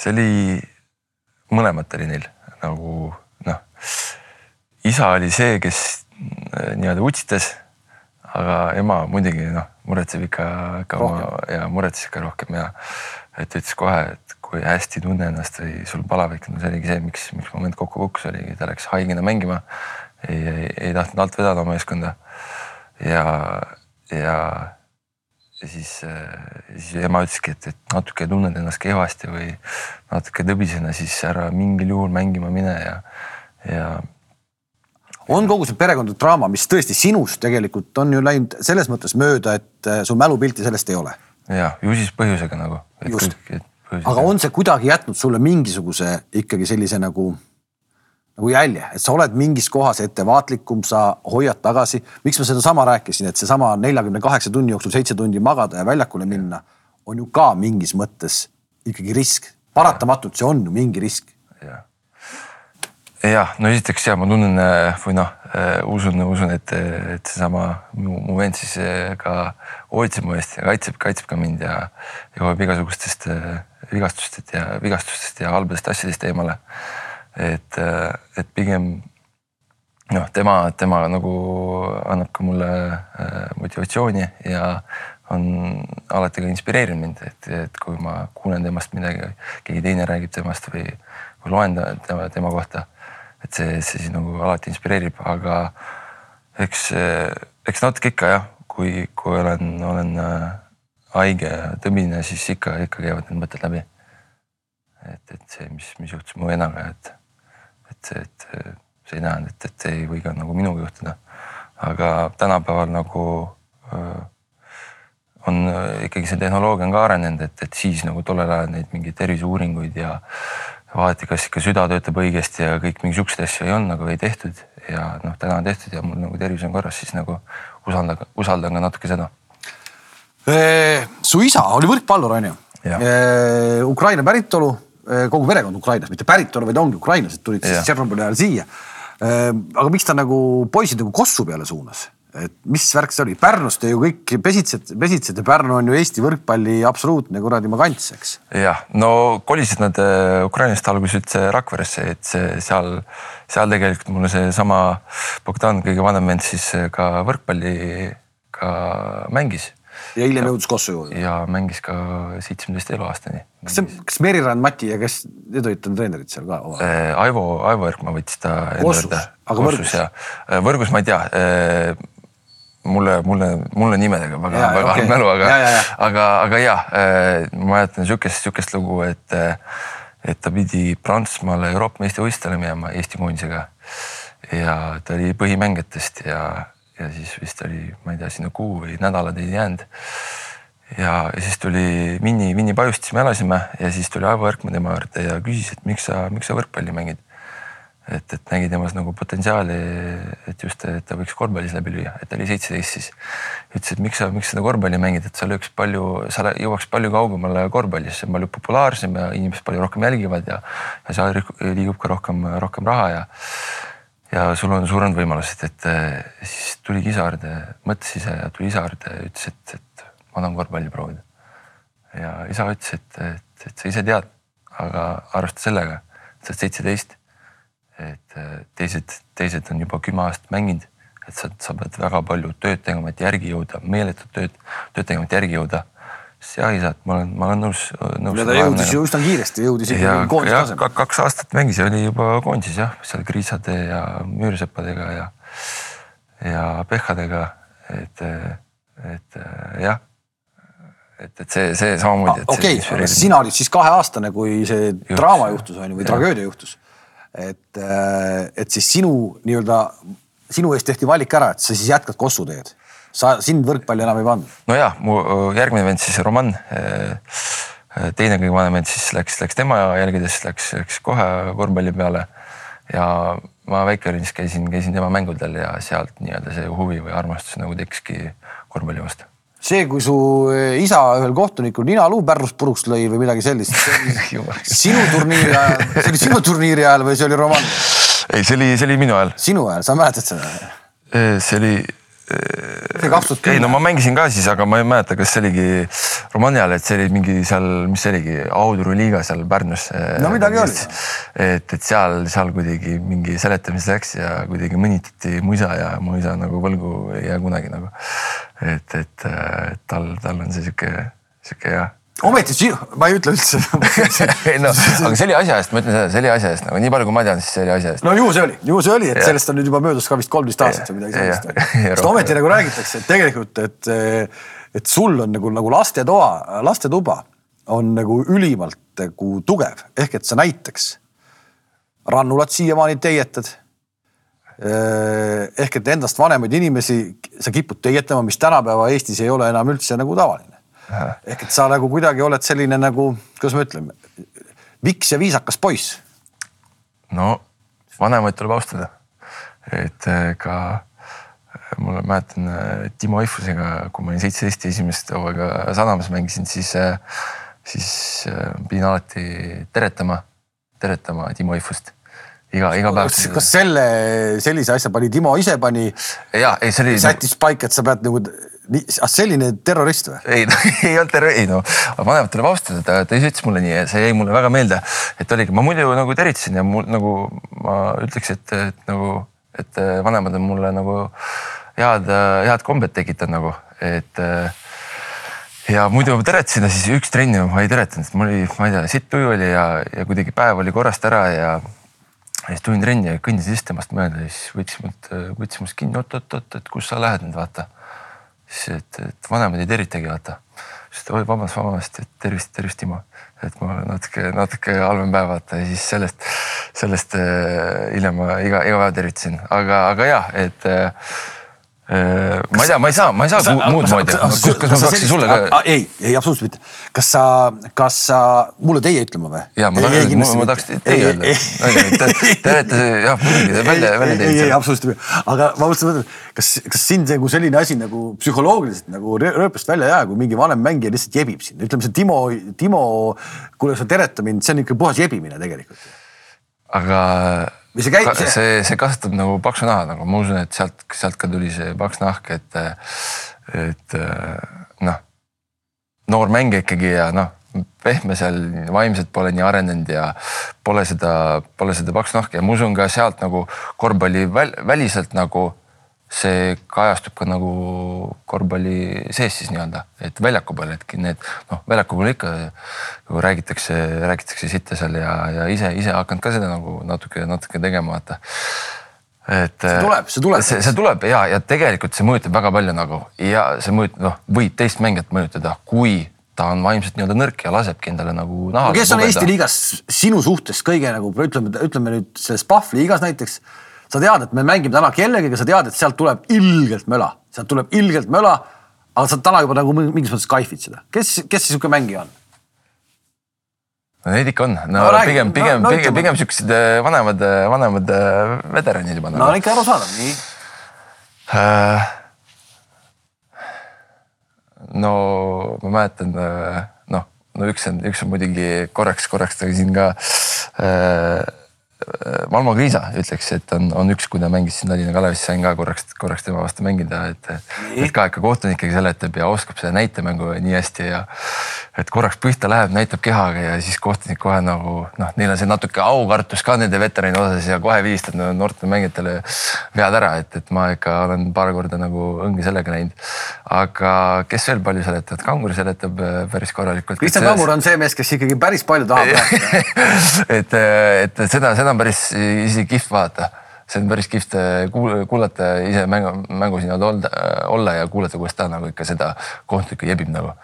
see oli, mõlemat oli neil nagu noh, isa oli see, kes äh, nii-öelda utsitas, aga ema muidugi noh, muretseb ikka, ikka oma ja muretses ikka rohkem ja et ütles kohe, et kui hästi tunne ennast või sul palavik, no see oligi see, miks, miks moment kokku kukkus, oligi, ta läks haigena mängima ei, ei, ei tahtnud alt vedada oma meeskonda. ja, ja, siis, siis ema ütleski, et, et natuke tunned ennast kehvasti või natuke tõbisena, siis ära mingil juhul mängima mine ja, ja
on kogu see perekondade draama, mis tõesti sinust tegelikult on ju läinud selles mõttes mööda, et äh, su mälupilti sellest ei ole.
ja ju siis põhjusega nagu.
just, aga on see kuidagi jätnud sulle mingisuguse ikkagi sellise nagu nagu jälje, et sa oled mingis kohas ettevaatlikum, sa hoiad tagasi. miks ma sedasama rääkisin, et seesama neljakümne kaheksa tunni jooksul seitse tundi magada ja väljakule minna on ju ka mingis mõttes ikkagi risk. paratamatult see on ju mingi risk.
jah, jah, no esiteks ja ma tunnen või noh, usun, usun, et, et seesama mu, mu vend siis ka hoolitseb mu eest ja kaitseb, kaitseb ka mind ja, ja hoiab igasugustest vigastustest ja vigastustest ja halbadest asjadest eemale et, et pigem noh, tema, tema nagu annab ka mulle äh, motivatsiooni ja on alati ka inspireerinud mind, et, et kui ma kuulen temast midagi, keegi teine räägib temast või, või loen tema, tema kohta, et see, see siis nagu alati inspireerib, aga eks, eks natuke ikka jah, kui, kui olen, olen äh, haige ja tõbine, siis ikka, ikka käivad need mõtted läbi. et, et see, mis, mis juhtus mu vennaga, et et, et see ei tähenda, et, et ei või ka nagu minuga juhtuda. aga tänapäeval nagu öö, on ikkagi see tehnoloogia on ka arenenud, et, et siis nagu tollel ajal neid mingeid terviseuuringuid ja vaadati, kas ikka süda töötab õigesti ja kõik mingi siukseid asju ei olnud nagu ei tehtud ja noh, täna on tehtud ja mul nagu tervis on korras, siis nagu usaldan, usaldan ka natuke seda
su isa oli võrkpallur, onju.
Jah.
Ukraina päritolu, kogu perekond Ukrainas, mitte päritolu, vaid ongi ukrainlased tulid siis
Jah.
Tšernobõli ajal siia. aga miks ta nagu poisid nagu Kossu peale suunas? et mis värk see oli, Pärnust te ju kõik pesitsete, pesitsete, Pärnu on ju Eesti võrkpalli absoluutne kuradi magants, eks.
jah, no kolisid nad äh, Ukrainast alguses üldse Rakveresse, et see seal, seal tegelikult mulle seesama Bogdan, kõige vanem vend, siis äh, ka võrkpalli ka mängis
ja hiljem jõudis juurde.
ja mängis ka seitsmeteist eluaastani.
kas see, kas Merirand, Mati ja kes, need olid tal treenerid seal ka?
Äh, Aivo, Aivo Erkma võttis ta.
Kossus, aga Võrgus?
Võrgus ma ei tea mulle, mulle, mulle nimedega väga, väga halb mälu, aga,
Ja, ja, ja.
aga, aga jah, ma mäletan sihukest, sihukest lugu, et, et ta pidi Prantsusmaale Euroopa meistrivõistlustele minema Eesti koondisega. ja ta oli põhimängijatest ja, ja siis vist oli, ma ei tea, sinna kuu või nädalad ei jäänud. ja, ja siis tuli Vinni, Vinni Pajustis me elasime ja siis tuli Aivo Erkma tema juurde ja küsis, et miks sa, miks sa võrkpalli mängid et, et nägi temas nagu potentsiaali, et just, et ta võiks korvpallis läbi lüüa, et ta oli seitseteist siis. ütles, et miks sa, miks seda korvpalli mängid, et sa lööks palju, sa jõuaks palju kaugemale korvpallis, see on palju populaarsem ja inimesed palju rohkem jälgivad ja, ja seal liigub ka rohkem, rohkem raha ja, ja sul on suuremad võimalused, et eh, siis tuligi isa juurde, mõtles ise ja tuli isa juurde ja ütles, et, et ma tahan korvpalli proovida. ja isa ütles, et, et, et sa ise tead, aga arvesta sellega, et sa oled seitseteist et äh, teised, teised on juba kümme aastat mänginud, et sa, sa pead väga palju tööd tegema, et järgi jõuda, meeletut tööd, tööd tegema, et järgi jõuda. Isa, et ma olen, ma olen nõus, nõus.
ja ta jõudis ju üsna kiiresti, jõudis
ja,
ikkagi koondise
ja
tasemele.
kaks aastat mängis ja oli juba koondises jah, seal Kriisade ja Müürsepadega ja, ja Pehhadega, et, et jah. et, et see, see samamoodi.
Ah, okei, sina olid siis kaheaastane, kui see draama juhtus on ju või
Jah.
tragöödia juhtus. et, et siis sinu nii-öelda, sinu eest tehti valik ära, et sa siis jätkad Kossu teed. Sa, sind võrkpalli enam ei pannud.
nojah, mu järgmine vend siis Roman, teine kõige vanem vend siis läks, läks tema jälgedes, läks, läks kohe korvpalli peale. ja ma väike olin, siis käisin, käisin tema mängudel ja sealt nii-öelda see huvi või armastus nagu tekkiski korvpalli vastu.
see, kui su isa ühel kohtunikul ninaluu pärlust puruks lõi või midagi sellist, sinu turniiri ajal, see oli sinu turniiri ajal või see oli Roman?
ei, see oli, see oli minu ajal.
sinu ajal, sa mäletad seda?
see oli ei no ma mängisin ka siis, aga ma ei mäleta, kas see oligi Romani ajal, et see oli mingi seal, mis see oligi, Audru liiga seal Pärnus.
No midagi oli.
et, et seal, seal kuidagi mingi seletamiseks läks ja kuidagi mõnitati mu isa ja mu isa nagu võlgu ei jää kunagi nagu. et, et äh, tal, tal on see sihuke, sihuke jah
ometi sinu, ma ei ütle üldse
noh, aga see oli asja eest, ma ütlen seda, see oli asja eest nagu nii palju, kui ma tean, siis see oli asja eest.
no ju see oli, ju see oli, et
Jah.
sellest on nüüd juba möödas ka vist kolmteist aastat või midagi sellist. sest ometi nagu räägitakse, et tegelikult, et, et sul on nagu, nagu lastetoa, lastetuba on nagu ülimalt nagu tugev, ehk et sa näiteks rannulat siiamaani teietad. ehk et endast vanemaid inimesi sa kipud teietama, mis tänapäeva Eestis ei ole enam üldse nagu tavaline. Ehk et sa nagu kuidagi oled selline nagu, kuidas ma ütlen, viks ja viisakas poiss
no vanemaid tuleb austada. et äh, ka äh, mul mäletan äh, Timo Eifusega, kui ma olin seitseteist ja esimest hooaega Sadamas mängisin, siis, siis pidin alati teretama, teretama Timo Eifust iga, iga päev.
kas selle, sellise asja pani Timo ise pani,
ja ei, see oli.
sättis paika, et sa pead nagu, ah selline terrorist või?
ei no ei olnud terve, ei no vanemat tuleb austada, ta, ise ütles mulle nii ja see jäi mulle väga meelde, et oligi, ma muidu nagu tervitasin ja mul nagu ma ütleks, et, et nagu, et vanemad on mulle nagu head, head kombed tekitanud nagu, et ja muidu ma teretasin ja siis üks trenn ma ei teretanud, mul oli, ma ei tea, sitt tuju oli ja, ja kuidagi päev oli korrast ära ja ja siis tulin trenni ja kõndisin just temast mööda ja siis võttis mult, võttis must kinni, oot-oot-oot, et kus sa lähed nüüd vaata siis, et, et vanemad ei tervitagi, vaata. siis ta, oi vabandust, vabandust, et tervist, tervist, Timo. et mul on natuke, natuke halvem päev, vaata ja siis sellest, sellest äh, hiljem ma iga, iga päev tervitasin, aga, aga jah, et äh, ma ei tea, ma ei saa, ma ei saa sa, muud moodi. kas, ma peaksin sulle ka?
ei, ei absoluutselt mitte. kas sa, kas sa mulle teie ütlema või?
ja ma tahan, ma, tahaks teie öelda. Te olete jah, muidugi välja, välja teinud.
ei, ei absoluutselt mitte, aga ma mõtlesin, kas, kas sind nagu selline asi nagu psühholoogiliselt nagu rööpast välja ei jää, kui mingi vanem mängija lihtsalt jebib sind, ütleme see Timo, Timo, kuule sa tereta mind, see on ikka puhas jebimine tegelikult.
aga
või see käib?
see, see kasvatab nagu paksu naha, nagu ma usun, et sealt, sealt ka tuli see paks nahk, et, et noh, noor mängija ikkagi ja noh, pehme seal vaimselt pole nii arenenud ja pole seda, pole seda paksu nahka ja ma usun ka sealt nagu korvpalli väl, väliselt nagu see kajastub ka nagu korvpalli sees siis nii-öelda, et väljaku peal, et need noh, väljaku peal ikka nagu räägitakse, räägitakse sitta seal ja, ja ise, ise hakanud ka seda nagu natuke, natuke tegema, vaata.
et. see tuleb, see tuleb.
see, see tuleb ja, ja tegelikult see mõjutab väga palju nagu ja see mõjutab, noh, võib teist mängijat mõjutada, kui ta on vaimselt nii-öelda nõrk ja lasebki endale nagu naha.
kes on pogeda. Eesti liigas sinu suhtes kõige nagu ütleme, ütleme nüüd selles Pahv liigas näiteks sa tead, et me mängime täna kellegagi, sa tead, et sealt tuleb ilgelt möla, sealt tuleb ilgelt möla. aga sa täna juba nagu mingis mõttes kaifid seda, kes, kes see sihuke mängija on?
no neid ikka on, no, pigem, pigem pigem, pigem siuksed äh, vanemad, äh, vanemad äh, veteranid juba.
no ikka arusaadav, nii uh,.
no ma mäletan, noh, no üks on, üks on muidugi korraks, korraks ta siin ka uh, Valmo Kriisa ütleks, et on, on üks, kui ta mängis siin Tallinna Kalevis, sain ka korraks, korraks tema vastu mängida, et, et ka ikka kohtunik ikkagi seletab ja oskab seda näitemängu nii hästi ja et korraks pihta läheb, näitab kehaga ja siis kohtunik kohe nagu noh, neil on see natuke aukartus ka nende veterani osas ja kohe vilistab no, noortele mängijatele vead ära, et, et ma ikka olen paar korda nagu õnge sellega näinud. aga kes veel palju seletavad, Kangur seletab äh, päris korralikult.
Kristjan Kangur on see mees, kes ikkagi päris palju tahab
rääkida et, et seda, seda on päris isegi kihvt vaadata see on päris kihvt äh, kuulata ise mängu, mängus nii-öelda olla, olla ja kuulata, kuidas ta nagu ikka seda kohtunikku jebib nagu.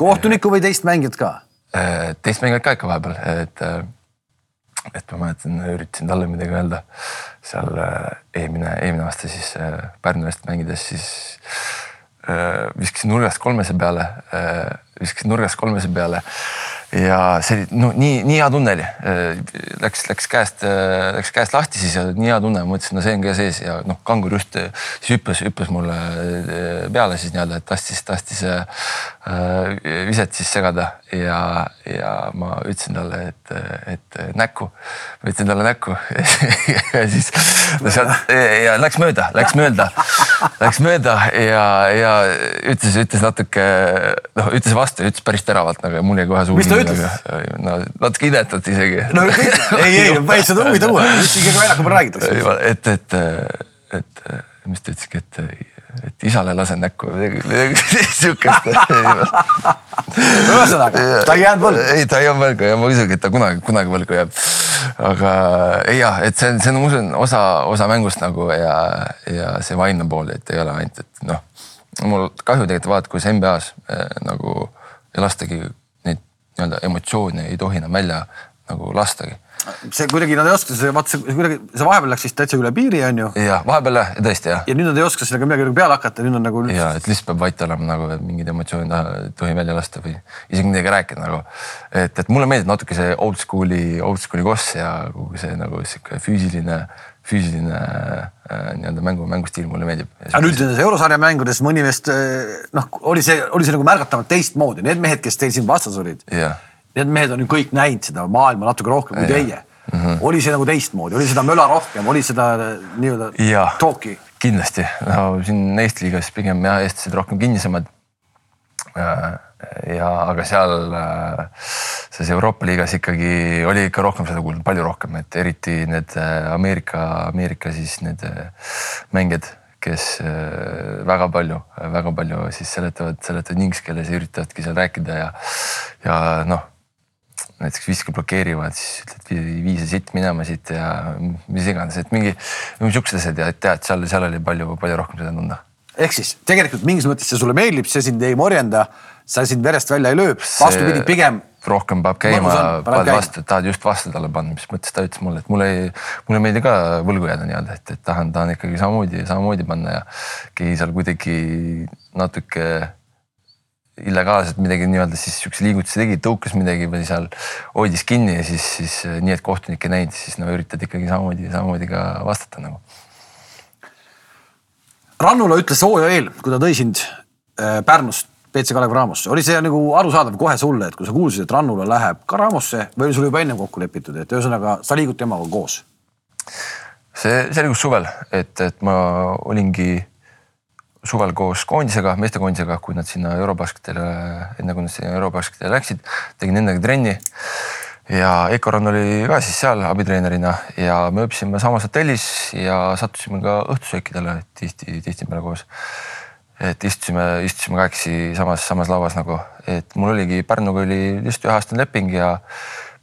kohtunikku või teist mängijat ka?
Teist mängijat ka ikka vahepeal, et, et ma mäletan, üritasin talle midagi öelda seal eelmine, eelmine aasta siis Pärnu eest mängides, siis viskasin nurgast kolmese peale, viskasin nurgast kolmese peale ja see oli no nii, nii hea tunne oli. Läks, läks käest, läks käest lahti siis ja nii hea tunne, mõtlesin, no see on ka sees ja noh, kangur just siis hüppas, hüppas mulle peale siis nii-öelda, et tastis, tastis äh, viset siis segada ja, ja ma ütlesin talle, et, et näkku. ma ütlesin talle näkku ja siis no sealt ja läks mööda, läks mööda, läks mööda ja, ja ütles, ütles natuke noh, ütles vastu, ütles päris teravalt nagu mul jäi kohe suu
ütles?
no natuke inetat isegi.
no ei, ei, ei, seda huvi tuua, ikkagi väljaku peal räägitakse.
et, et, et, mis ta ütleski, et, et isale lasen näkku või midagi siukest.
ühesõnaga, ta ei jäänud võlgu.
ei, ta ei jäänud võlgu ja ma usungi, et ta kunagi, kunagi võlgu jääb. aga ei jah, et see on, see on, ma usun, osa, osa mängust nagu ja, ja see vaimne pool, et ei ole ainult, et noh, mul kahju tegelikult vaadata, kus NBA-s äh, nagu ei lastagi nii-öelda emotsioone ei tohi enam välja nagu lastagi
see kuidagi nad ei oska, see vaata see kuidagi, see vahepeal läks vist täitsa üle piiri, on ju.
jah, vahepeal jah, tõesti jah.
ja nüüd nad ei oska sellega midagi nagu peale hakata, nüüd on nagu.
ja, et lihtsalt peab vait olema nagu, et mingeid emotsioone ei tohi välja lasta või isegi midagi rääkida nagu. et, et mulle meeldib natuke see old school'i, old school'i koss ja kogu see nagu sihuke füüsiline füüsiline äh, nii-öelda mängu, mängustiil mulle meeldib.
aga nüüd nendes eurosarja mängudes mõni meest äh, noh, oli see, oli see nagu märgatavalt teistmoodi, need mehed, kes teil siin vastas olid
yeah..
Need mehed on ju kõik näinud seda maailma natuke rohkem kui teie. Mm. -hmm. oli see nagu teistmoodi, oli seda möla rohkem, oli seda äh, nii-öelda talk'i?
kindlasti, no siin Eesti liigas pigem jah, eestlased rohkem kinnisemad. Ja aga seal selles Euroopa liigas ikkagi oli ikka rohkem seda kuulda, palju rohkem, et eriti need Ameerika, Ameerika siis need mängijad, kes väga palju, väga palju siis seletavad, seletavad inglise keeles ja üritavadki seal rääkida ja, ja noh näiteks viske blokeerivad, siis ütled vii see sitt minema siit ja mis iganes, et mingi, mingi siuksed asjad ja tead, seal, seal oli palju, palju rohkem seda tunda.
Ehk siis tegelikult mingis mõttes see sulle meeldib, see sind ei morjenda, sa sind verest välja ei löö, vastupidi, pigem
rohkem peab käima, pead vastu, tahad just vastu talle panna, mis mõttes ta ütles mulle, et mulle ei, mulle ei meeldi ka võlgu jääda nii-öelda, et, et tahan, tahan ikkagi samamoodi, samamoodi panna ja keegi seal kuidagi natuke illegaalselt midagi nii-öelda siis siukse liigutuse tegi, tõukas midagi või seal hoidis kinni ja siis, siis nii, et kohtunik ei näinud, siis no üritad ikkagi samamoodi, samamoodi ka vastata nagu.
Rannula ütles hooaja eel, kui ta tõi sind äh, Pärnust BC Kalev Ramosse, oli see nagu arusaadav kohe sulle, et kui sa kuulsid, et Rannula läheb ka Ramosse või oli sul juba ennem kokku lepitud, et ühesõnaga sa liigud temaga koos?
see selgus suvel, et, et ma olingi suvel koos koondisega, meestekoondisega, kui nad sinna Eurobasketile, enne kui nad sinna Eurobasketile läksid, tegin nendega trenni. ja Eiko Rand oli ka siis seal abitreenerina ja me ööbisime samas hotellis ja sattusime ka õhtusöökidele tihti, tihtipeale koos. Et istusime, istusime kahekesi samas, samas lauas nagu, et mul oligi Pärnuga oli lihtsalt üheaastane leping ja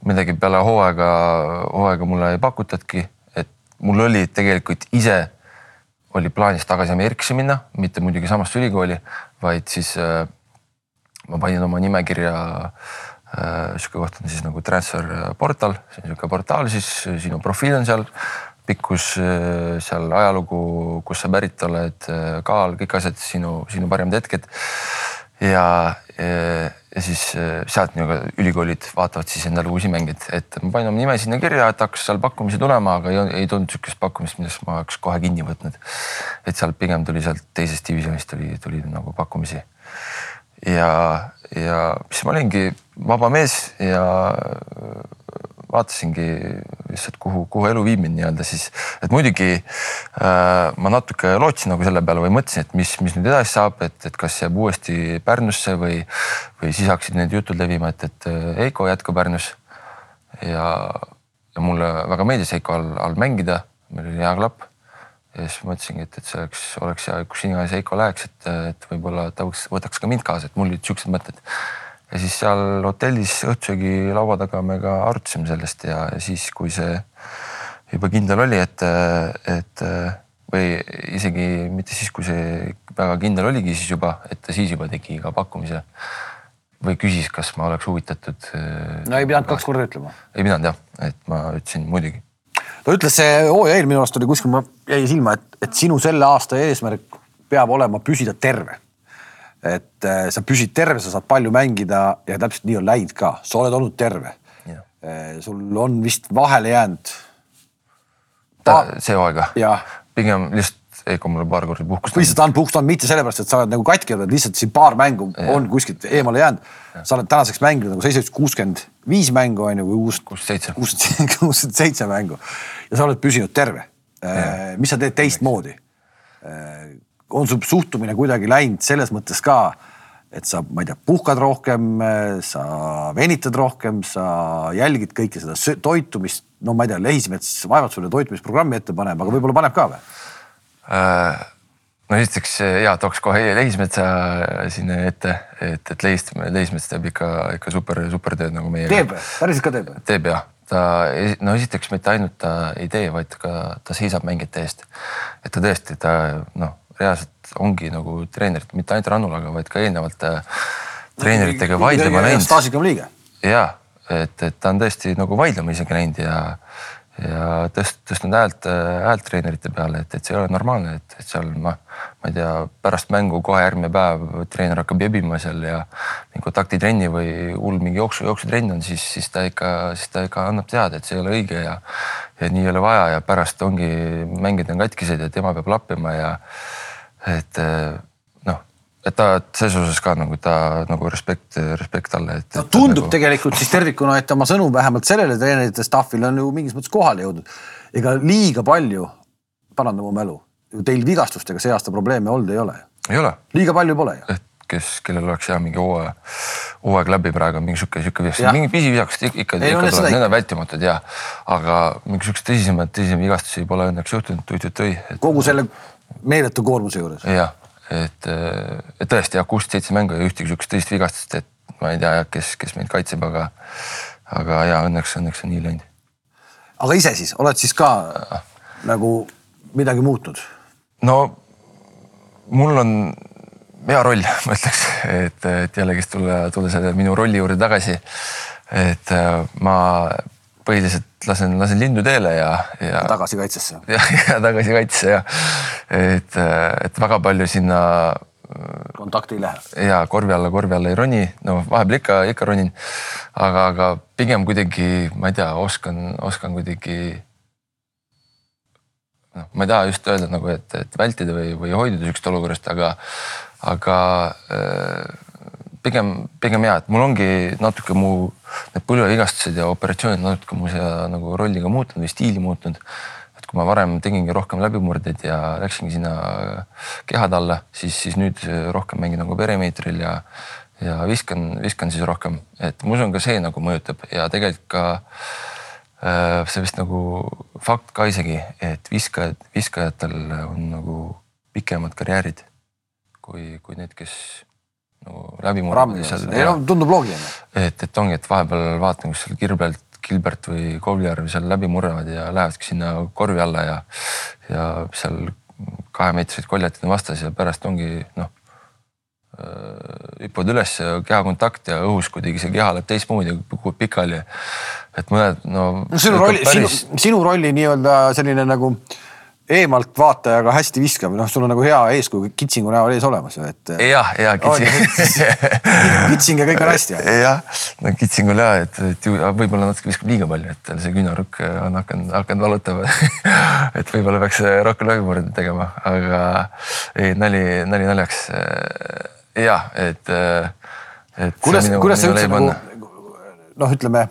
midagi peale hooaega, hooaega mulle ei pakutatudki, et mul oli tegelikult ise oli plaanis tagasi Ameerikasse minna, mitte muidugi samasse ülikooli, vaid siis äh, ma panin oma nimekirja äh,. sihuke koht on siis nagu transfer portal, see on sihuke portaal, siis sinu profiil on seal pikkus, äh, seal ajalugu, kust sa pärit oled, äh, kaal, kõik asjad, sinu, sinu parimad hetked. Ja, ja, ja siis äh, sealt nii-öelda ülikoolid vaatavad siis endale uusi mängijaid, et ma panin oma nime sinna kirja, et hakkas seal pakkumisi tulema, aga ei, ei tulnud sihukest pakkumist, millest ma oleks kohe kinni võtnud. et sealt pigem tuli sealt teisest divisjonist tuli, tuli nagu pakkumisi. ja, ja siis ma olingi vaba mees ja vaatasingi lihtsalt, kuhu, kuhu elu viib mind nii-öelda siis, et muidugi äh, ma natuke lootsin nagu selle peale või mõtlesin, et mis, mis nüüd edasi saab, et, et kas jääb uuesti Pärnusse või, või siis hakkasid need jutud levima, et, et Heiko jätkab Pärnus. ja, ja mulle väga meeldis Heiko all, all mängida, meil oli hea klapp. ja siis mõtlesingi, et, et see oleks, oleks hea, kus iganes Heiko läheks, et, et võib-olla ta võtaks ka mind kaasa, et mul olid siuksed mõtted ja siis seal hotellis õhtusöögi laua taga me ka arutasime sellest ja, ja siis, kui see juba kindel oli, et, et või isegi mitte siis, kui see väga kindel oligi, siis juba, et ta siis juba tegi ka pakkumise või küsis, kas ma oleks huvitatud.
no ei pidanud kaks korda ütlema.
ei pidanud jah, et ma ütlesin muidugi.
ta ütles see hooaja eel minu arust oli kuskil, jäi silma, et, et sinu selle aasta eesmärk peab olema püsida terve et äh, sa püsid terve, sa saad palju mängida ja täpselt nii on läinud ka, sa oled olnud terve. Äh, sul on vist vahele jäänud.
see hooaeg või? pigem lihtsalt Eiko mulle paar korda puhkust.
lihtsalt andnud puhkust andnud, mitte sellepärast, et sa oled nagu katki olnud, lihtsalt siin paar mängu ja. on kuskilt eemale jäänud. sa oled tänaseks mänginud nagu ütlesid kuuskümmend viis mängu on ju või uus.
kuuskümmend seitse.
kuuskümmend seitse mängu ja sa oled püsinud terve. Äh, mis sa teed teistmoodi? On sul suhtumine kuidagi läinud selles mõttes ka, et sa, ma ei tea, puhkad rohkem, sa venitad rohkem, sa jälgid kõike seda toitumist, no ma ei tea, Lehismets vaevalt sulle toitumisprogrammi ette paneb, aga võib-olla paneb ka või
äh,? no esiteks ja tooks kohe Lehismetsa sinna ette, et, et Lehis, Lehismets teeb ikka, ikka super, super tööd nagu meie.
teeb, päriselt ka teeb?
teeb jah ta, no esiteks mitte ainult ta ei tee, vaid ka ta seisab mängijate eest. et ta tõesti, ta noh reaalselt ongi nagu treenerit, mitte ainult Rannulaga, vaid ka eelnevalt äh, treeneritega vaidlema läinud.
staažikam liige.
ja, et, et ta on tõesti nagu vaidlema isegi läinud ja, ja tõst-, tõstnud häält, häält treenerite peale, et, et see ei ole normaalne, et, et seal noh, ma ei tea, pärast mängu kohe järgmine päev treener hakkab jebima seal ja mingi kontaktitrenni või hull mingi jooksu, jooksutrenn on, siis, siis ta ikka, siis ta ikka annab teada, et see ei ole õige ja, ja nii ei ole vaja ja pärast ongi mängijad on katkised ja tema peab lappima ja et eh, noh, et ta selles osas ka nagu ta nagu respekt, respekt talle.
no tundub nagu... tegelikult siis tervikuna, et oma sõnum vähemalt sellele treenerite staff'ile on ju mingis mõttes kohale jõudnud. ega liiga palju, parandan mu mälu, ju teil vigastustega see aasta probleeme olnud ei ole.
ei ole.
liiga palju pole ju.
kes, kellel oleks hea mingi hooaja, hooaeg läbi praegu mingi sihuke, sihuke vigastus, mingi pisivigastus ikka, ikka, tuleb, need on vältimatud ja, aga mingi siukseid tõsisemaid, tõsisemaid vigastusi pole õnneks juhtunud, tuit-tuit-tõi
et.... kogu selle meeletu koormuse juures.
jah, et, et tõesti jah, kuusteist seitse mängu ja ühtegi sihukest tõsist vigastust, et ma ei tea, kes, kes meid kaitseb, aga, aga ja õnneks, õnneks on nii läinud.
aga ise siis, oled siis ka ja. nagu midagi muutnud?
no mul on hea roll, ma ütleks, et, et jällegist tulla, selle minu rolli juurde tagasi. et äh, ma põhiliselt lasen, lasen lindu teele ja, ja.
tagasi kaitsesse.
ja, ja tagasi kaitsesse ja, et, et väga palju sinna.
kontakti ei lähe.
ja korvi alla, korvi alla ei roni, no vahepeal ikka, ikka ronin. aga, aga pigem kuidagi, ma ei tea, oskan, oskan kuidagi noh, ma ei taha just öelda nagu, et, et vältida või, või hoiduda sihukesest olukorrast, aga, aga äh, pigem, pigem ja, et mul ongi natuke mu need põlvevigastused ja operatsioonid natuke mu seda nagu rolli ka muutnud või stiili muutnud. et kui ma varem tegingi rohkem läbimurdeid ja läksingi sinna kehade alla, siis, siis nüüd rohkem mängin nagu perimeetril ja, ja viskan, viskan siis rohkem, et ma usun, ka see nagu mõjutab ja tegelikult ka Äh, see vist nagu fakt ka isegi, et viskajad, viskajatel on nagu pikemad karjäärid kui, kui need, kes nagu läbi
murravad. ei no tundub loogiline.
et, et ongi, et vahepeal vaatan, kus seal Gilbert, Gilbert või Kovliarv seal läbi murravad ja lähevadki sinna korvi alla ja, ja seal kahemeetrised koljatid on vastas ja pärast ongi noh Äh, hüppavad üles, kehakontakt ja õhus kuidagi see keha läheb teistmoodi, kukub pikali. et mõned no.
no sinu rolli päris..., sinu, sinu rolli nii-öelda selline nagu eemalt vaatajaga hästi viskav, noh, sul on nagu hea eeskuju kitsingu näol ees olemas ju, et.
jah, ja kitsing.
kitsing ja kõik on hästi.
jah, no kitsingul ja, et, et võib-olla natuke viskab liiga palju, et see küünarukk on hakanud, hakanud valutama et võib-olla peaks rohkem läbimurde tegema, aga ei nali, nali naljaks jah, et,
et. kuidas, kuidas sa üldse nagu noh, ütleme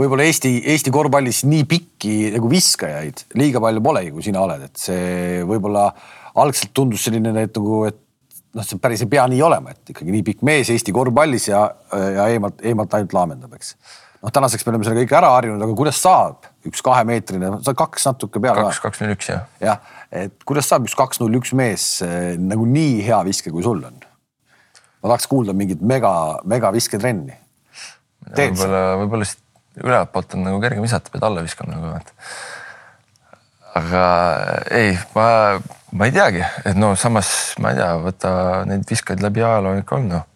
võib-olla Eesti, Eesti korvpallis nii pikki nagu viskajaid liiga palju polegi, kui sina oled, et see võib-olla algselt tundus selline, et nagu, et noh, see päris ei pea nii olema, et ikkagi nii pikk mees Eesti korvpallis ja, ja eemalt, eemalt ainult laamendab, eks. noh, tänaseks me oleme selle kõik ära harjunud, aga kuidas saab üks kahemeetrine, sa kaks natuke peale.
kaks, kaks null üks jah.
jah, et kuidas saab üks kaks null üks mees eh, nagu nii hea viske, kui sul on? ma tahaks kuulda mingit mega, mega visketrenni.
võib-olla, võib-olla lihtsalt ülevalt poolt on nagu kergem visata, pead alla viskama nagu et. aga ei, ma, ma ei teagi, et no samas ma ei tea, võta neid viskajaid läbi ajaloo ikka on noh,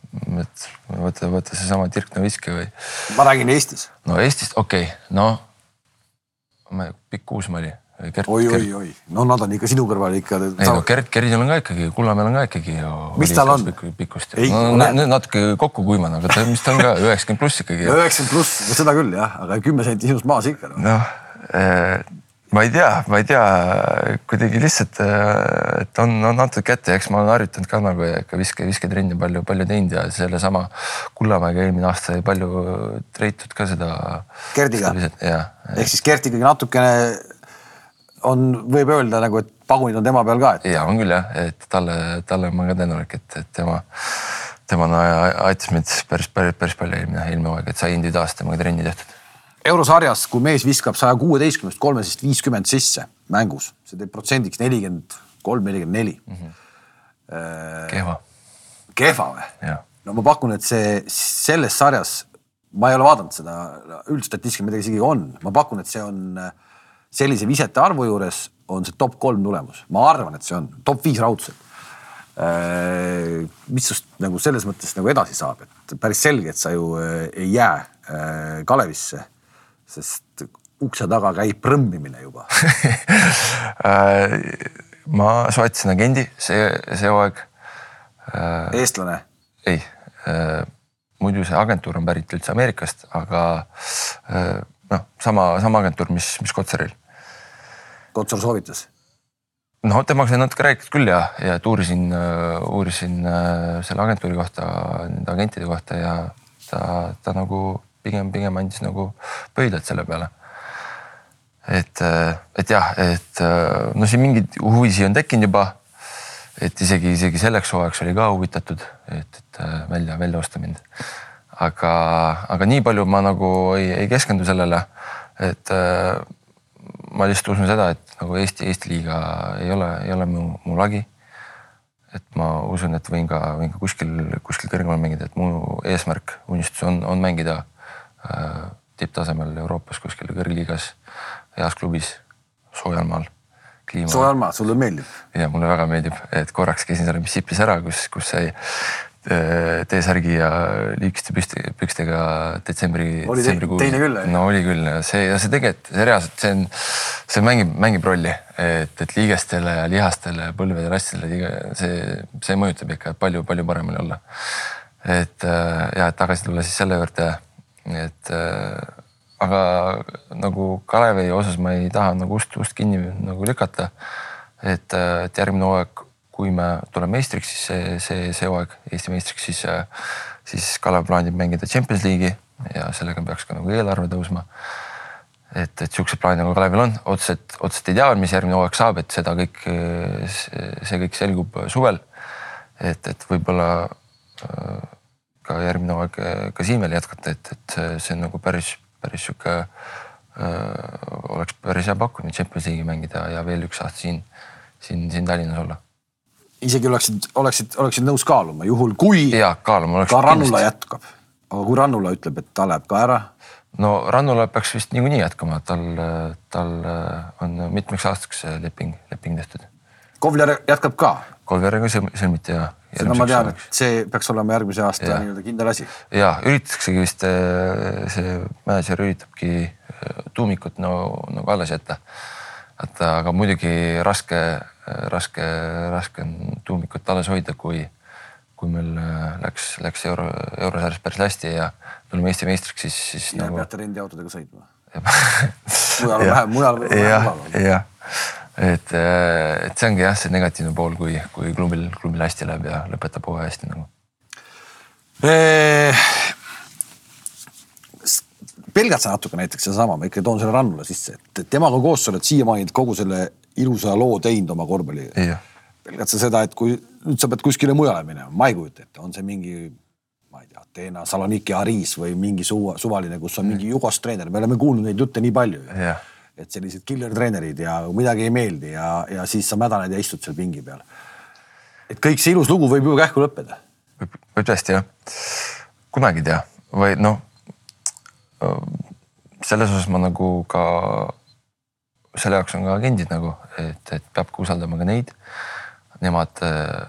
et võta, võta seesama Dirk Nowitzki või.
ma räägin Eestis.
no Eestist, okei okay., no ma ei, pikk Uusmaa oli
Gert, oi, oi, oi, no nad on ikka sinu kõrval ikka.
ei no Gert, Gerdil on ka ikkagi, Kullamäel on ka ikkagi ju.
mis tal on?
pikkust. no need natuke kokku kuivanud, aga ta, mis ta on ka üheksakümmend pluss ikkagi.
üheksakümmend pluss, seda küll jah, aga kümme senti sinust maas ikka.
noh eh, ma ei tea, ma ei tea, kuidagi lihtsalt, eh, et on, on antud kätte, eks ma olen harjutanud ka nagu ikka viske, visketrenni palju, palju teinud ja sellesama Kullamäega eelmine aasta sai palju treitud ka seda.
Gerdiga? ehk siis Gert ikkagi natukene on, võib öelda nagu, et pagunid on tema peal ka
et.... ja on küll jah, et talle, talle ma ka tänulik, et, et tema, tema no, aitas mind päris, päris, päris palju eelmine, eelmine hooaeg, et sai individuaalselt temaga trenni tehtud.
eurosarjas, kui mees viskab saja kuueteistkümnest kolmesest viiskümmend sisse mängus, see teeb protsendiks nelikümmend kolm, nelikümmend neli. Mhm.
kehva.
kehva või? no ma pakun, et see selles sarjas, ma ei ole vaadanud seda üldstatistikat, midagi isegi on, ma pakun, et see on äh, sellise visete arvu juures on see top kolm tulemus, ma arvan, et see on top viis raudselt. Äh, mis sust nagu selles mõttes nagu edasi saab, et päris selge, et sa ju äh, ei jää äh, Kalevisse, sest ukse taga käib prõmmimine juba
ma soetasin agendi see, see hooaeg.
eestlane?
ei, muidu see agentuur on pärit üldse Ameerikast, aga noh, sama, sama agentuur, mis, mis Kotsaril
Kotsar soovitas?
no temaga sai natuke räägitud küll ja, ja et uurisin, uurisin äh, selle agentuuri kohta, nende agentide kohta ja ta, ta nagu pigem, pigem andis nagu pöidlad selle peale. et, äh, et jah, et äh, no siin mingeid huvisid on tekkinud juba. et isegi, isegi selleks hooajaks oli ka huvitatud, et, et välja, välja osta mind. aga, aga nii palju ma nagu ei, ei keskendu sellele, et ma lihtsalt usun seda, et nagu Eesti, Eesti liiga ei ole, ei ole mu, mu lagi. et ma usun, et võin ka, võin ka kuskil, kuskil kõrgemal mängida, et mu eesmärk, unistus on, on mängida äh, tipptasemel Euroopas kuskil kõrgliigas, heas klubis, soojal maal. kliima.
soe on maa, sulle meeldib?
ja mulle väga meeldib, et korraks käisin seal Mississippis ära, kus, kus sai T-särgi ja liigiste püsti, pükstega detsembri.
oli teine küll?
no oli küll ja see ja see tegelikult, see reaalselt, see on, see mängib, mängib rolli, et, et liigestele ja lihastele, põlvede rastidele, see, see mõjutab ikka palju-palju parem oli olla. et äh, ja, et tagasi tulla siis selle juurde, et äh, aga nagu Kalevi osas ma ei taha nagu ust, ust kinni nagu lükata. et, et järgmine hooaeg, kui me tuleme meistriks, siis see, see, see hooaeg Eesti meistriks, siis, siis Kalev plaanib mängida Champions League'i ja sellega peaks ka nagu eelarve tõusma. et, et siukseid plaane nagu Kalevil on, otseselt, otseselt ei tea, mis järgmine hooaeg saab, et seda kõik, see kõik selgub suvel. et, et võib-olla ka järgmine hooaeg ka siin veel jätkata, et, et see on nagu päris päris sihuke äh,, oleks päris hea pakkumine Champions League'i mängida ja veel üks aasta siin, siin, siin Tallinnas olla.
Isegi oleksid, oleksid, oleksid nõus kaaluma, juhul kui.
ja kaaluma.
ka Rannula jätkab, aga kui Rannula ütleb, et ta läheb ka ära.
no Rannula peaks vist niikuinii jätkama, tal, tal on mitmeks aastaks leping, leping tehtud.
Kovler jätkab ka?
Kovleriga sõlmiti ja
seda ma tean, et see peaks olema järgmise aasta nii-öelda kindel asi.
ja üritataksegi vist, äh, see mänedžer üritabki äh, tuumikut no nagu alles jätta. et aga muidugi raske, äh, raske, raske on tuumikut alles hoida, kui, kui meil läks, läks euro, eurosarjas päris hästi ja tulime Eesti meistriks, siis, siis.
ja nagu... peate rendiautodega sõitma mujal on vähem, mujal on
vähem mugav. jah et, äh, et see ongi jah, see negatiivne pool, kui, kui klubil, klubil hästi läheb ja lõpetab hooaja hästi nagu
eee pelgad sa natuke näiteks sedasama, ma ikka toon selle Rannule sisse, et temaga koos sa oled siiamaani kogu selle ilusa loo teinud oma korvpalli. pelgad sa seda, et kui nüüd sa pead kuskile mujale minema, ma ei kujuta ette, on see mingi, ma ei tea, Ateena, Saloniki, Aris või mingi suva, suvaline, kus on mingi Jugos treener, me oleme kuulnud neid jutte nii palju et sellised killer treenerid ja midagi ei meeldi ja, ja siis sa mädaned ja istud seal pingi peal. et kõik see ilus lugu võib ju kähku lõppeda.
võib tõesti jah, kunagi ei tea või noh, selles osas ma nagu ka, selle jaoks on ka agendid nagu, et, et peabki usaldama ka neid. Nemad äh,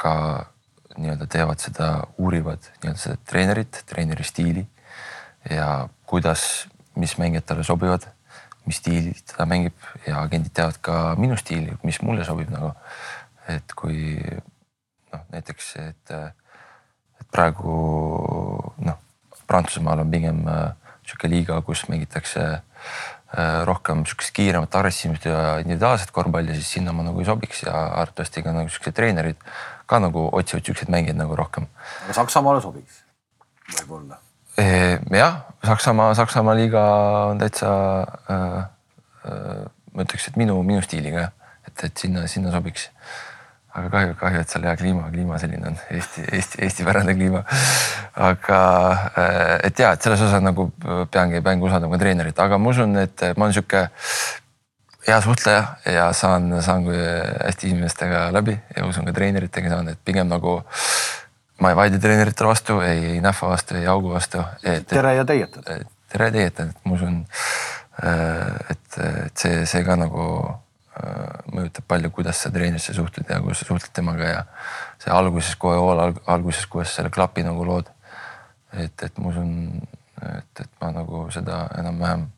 ka nii-öelda teevad seda, uurivad nii-öelda seda treenerit, treeneri stiili ja kuidas, mis mängijad talle sobivad mis stiili ta mängib ja agendid teavad ka minu stiili, mis mulle sobib nagu. et kui noh, näiteks, et, et praegu noh, Prantsusmaal on pigem äh, sihuke liiga, kus mängitakse äh, rohkem sihukest kiiremat, agressiivset ja individuaalset korvpalli, siis sinna ma nagu ei sobiks ja arvatavasti ka nagu siuksed treenerid ka nagu otsivad siukseid mängijaid nagu rohkem.
aga Saksamaale sobiks võib-olla
jah, Saksamaa, Saksamaa liiga on täitsa äh,, äh, ma ütleks, et minu, minu stiiliga, et, et sinna, sinna sobiks. Aga kahju, kahju, et seal hea kliima, kliima selline on Eesti, Eesti, Eesti-pärane kliima. aga äh, et ja, et selles osas nagu peangi, peangi usaldama treenerit, aga ma usun, et ma olen sihuke hea suhtleja ja saan, saan hästi inimestega läbi ja usun ka treeneritega saan, et pigem nagu ma ei vaidle treeneritele vastu, ei Nähva vastu, ei Augu vastu.
tere ja teietad.
tere ja teietad, et ma usun, äh, et, et see, see ka nagu mõjutab palju, kuidas sa treenerisse suhtled ja kuidas sa suhtled temaga ja see alguses kohe hool alguses, kuidas selle klapi nagu lood. et, et ma usun, et, et ma nagu seda enam-vähem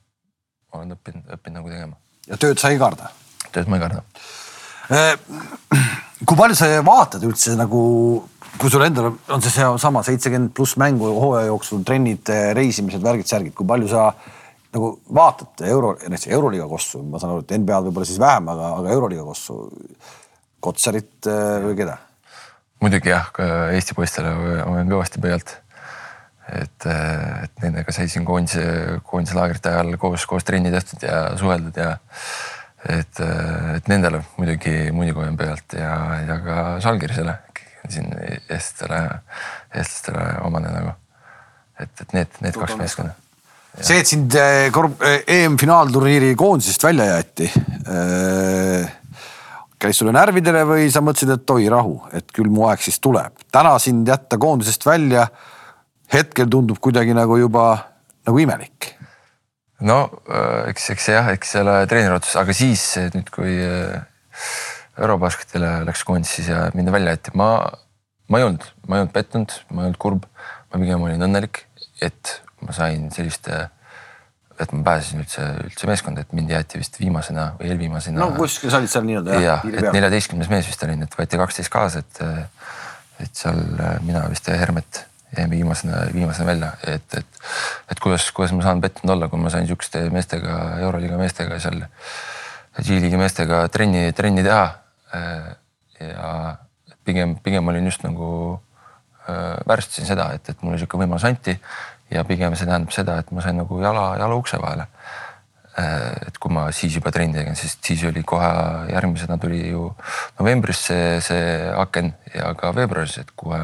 olen õppinud, õppinud nagu tegema.
ja tööd sa ei karda?
tööd ma ei karda.
Äh, kui palju sa vaatad üldse nagu kui sul endal on see seesama seitsekümmend pluss mängu hooaja jooksul, trennid, reisimised, värgid, särgid, kui palju sa nagu vaatad euro, näiteks euroliiga kossu, ma saan aru, et NBA-d võib-olla siis vähem, aga, aga euroliiga kossu, Kotsarit äh, või keda?
muidugi jah, Eesti poistele olen kõvasti pealt. et, äh, et nendega sai siin koondise, koondise laagrite ajal koos, koos trenni tehtud ja suheldud ja et, äh, et nendele muidugi, muidugi hoian pealt ja, ja ka Žalgirisele siin eestlastele, eestlastele omane nagu. et, et need, need kaks meeskonda.
See, et sind korv-, eh, EM-finaalturniiri koondisest välja jäeti äh, käis sulle närvidele või sa mõtlesid, et oi rahu, et küll mu aeg siis tuleb. täna sind jätta koondisest välja, hetkel tundub kuidagi nagu juba nagu imelik.
no äh, eks, eks jah, eks see ole treeneri otsus, aga siis nüüd, kui äh, Eurobasketile läks koondises ja mind välja jäeti, ma, ma ei olnud, ma ei olnud pettunud, ma ei olnud kurb. ma pigem olin õnnelik, et ma sain sellist, et ma pääsesin üldse, üldse meeskonda, et mind jäeti vist viimasena või eelviimasena.
no kuskil sa olid seal nii-öelda
jah? jah, et neljateistkümnes mees vist olin, et võeti kaksteist kaasa, et, et seal mina vist ja Hermet jäime viimasena, viimasena välja, et, et, et kuidas, kuidas ma saan pettunud olla, kui ma sain sihukeste meestega, euroliiga meestega seal, G-liigi meestega trenni, trenni teha. ja pigem, pigem olin just nagu äh, väärtustasin seda, et, et mulle sihuke võimalus anti ja pigem see tähendab seda, et ma sain nagu jala, jala ukse vahele. Äh, et kui ma siis juba trenni tegin, sest siis oli kohe järgmisena tuli ju novembris see, see aken ja ka veebruaris, et kohe,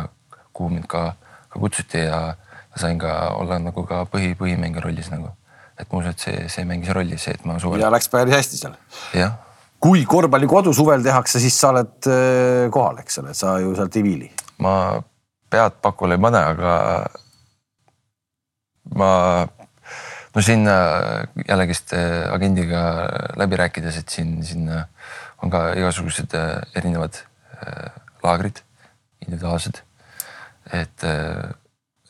kuhu mind ka, ka kutsuti ja sain ka olla nagu ka põhi, põhimängija rollis nagu. et ma usun, et see, see mängis rolli, see, et ma suvel.
ja läks päris hästi seal.
jah
kui korvpalli kodu suvel tehakse, siis sa oled äh, kohal, eks ole, sa ju sealt ei viili.
ma pead pakule ei pane, aga ma no siin äh, jällegist äh, agendiga läbi rääkides, et siin, siin on ka igasugused erinevad laagrid, individuaalsed. et,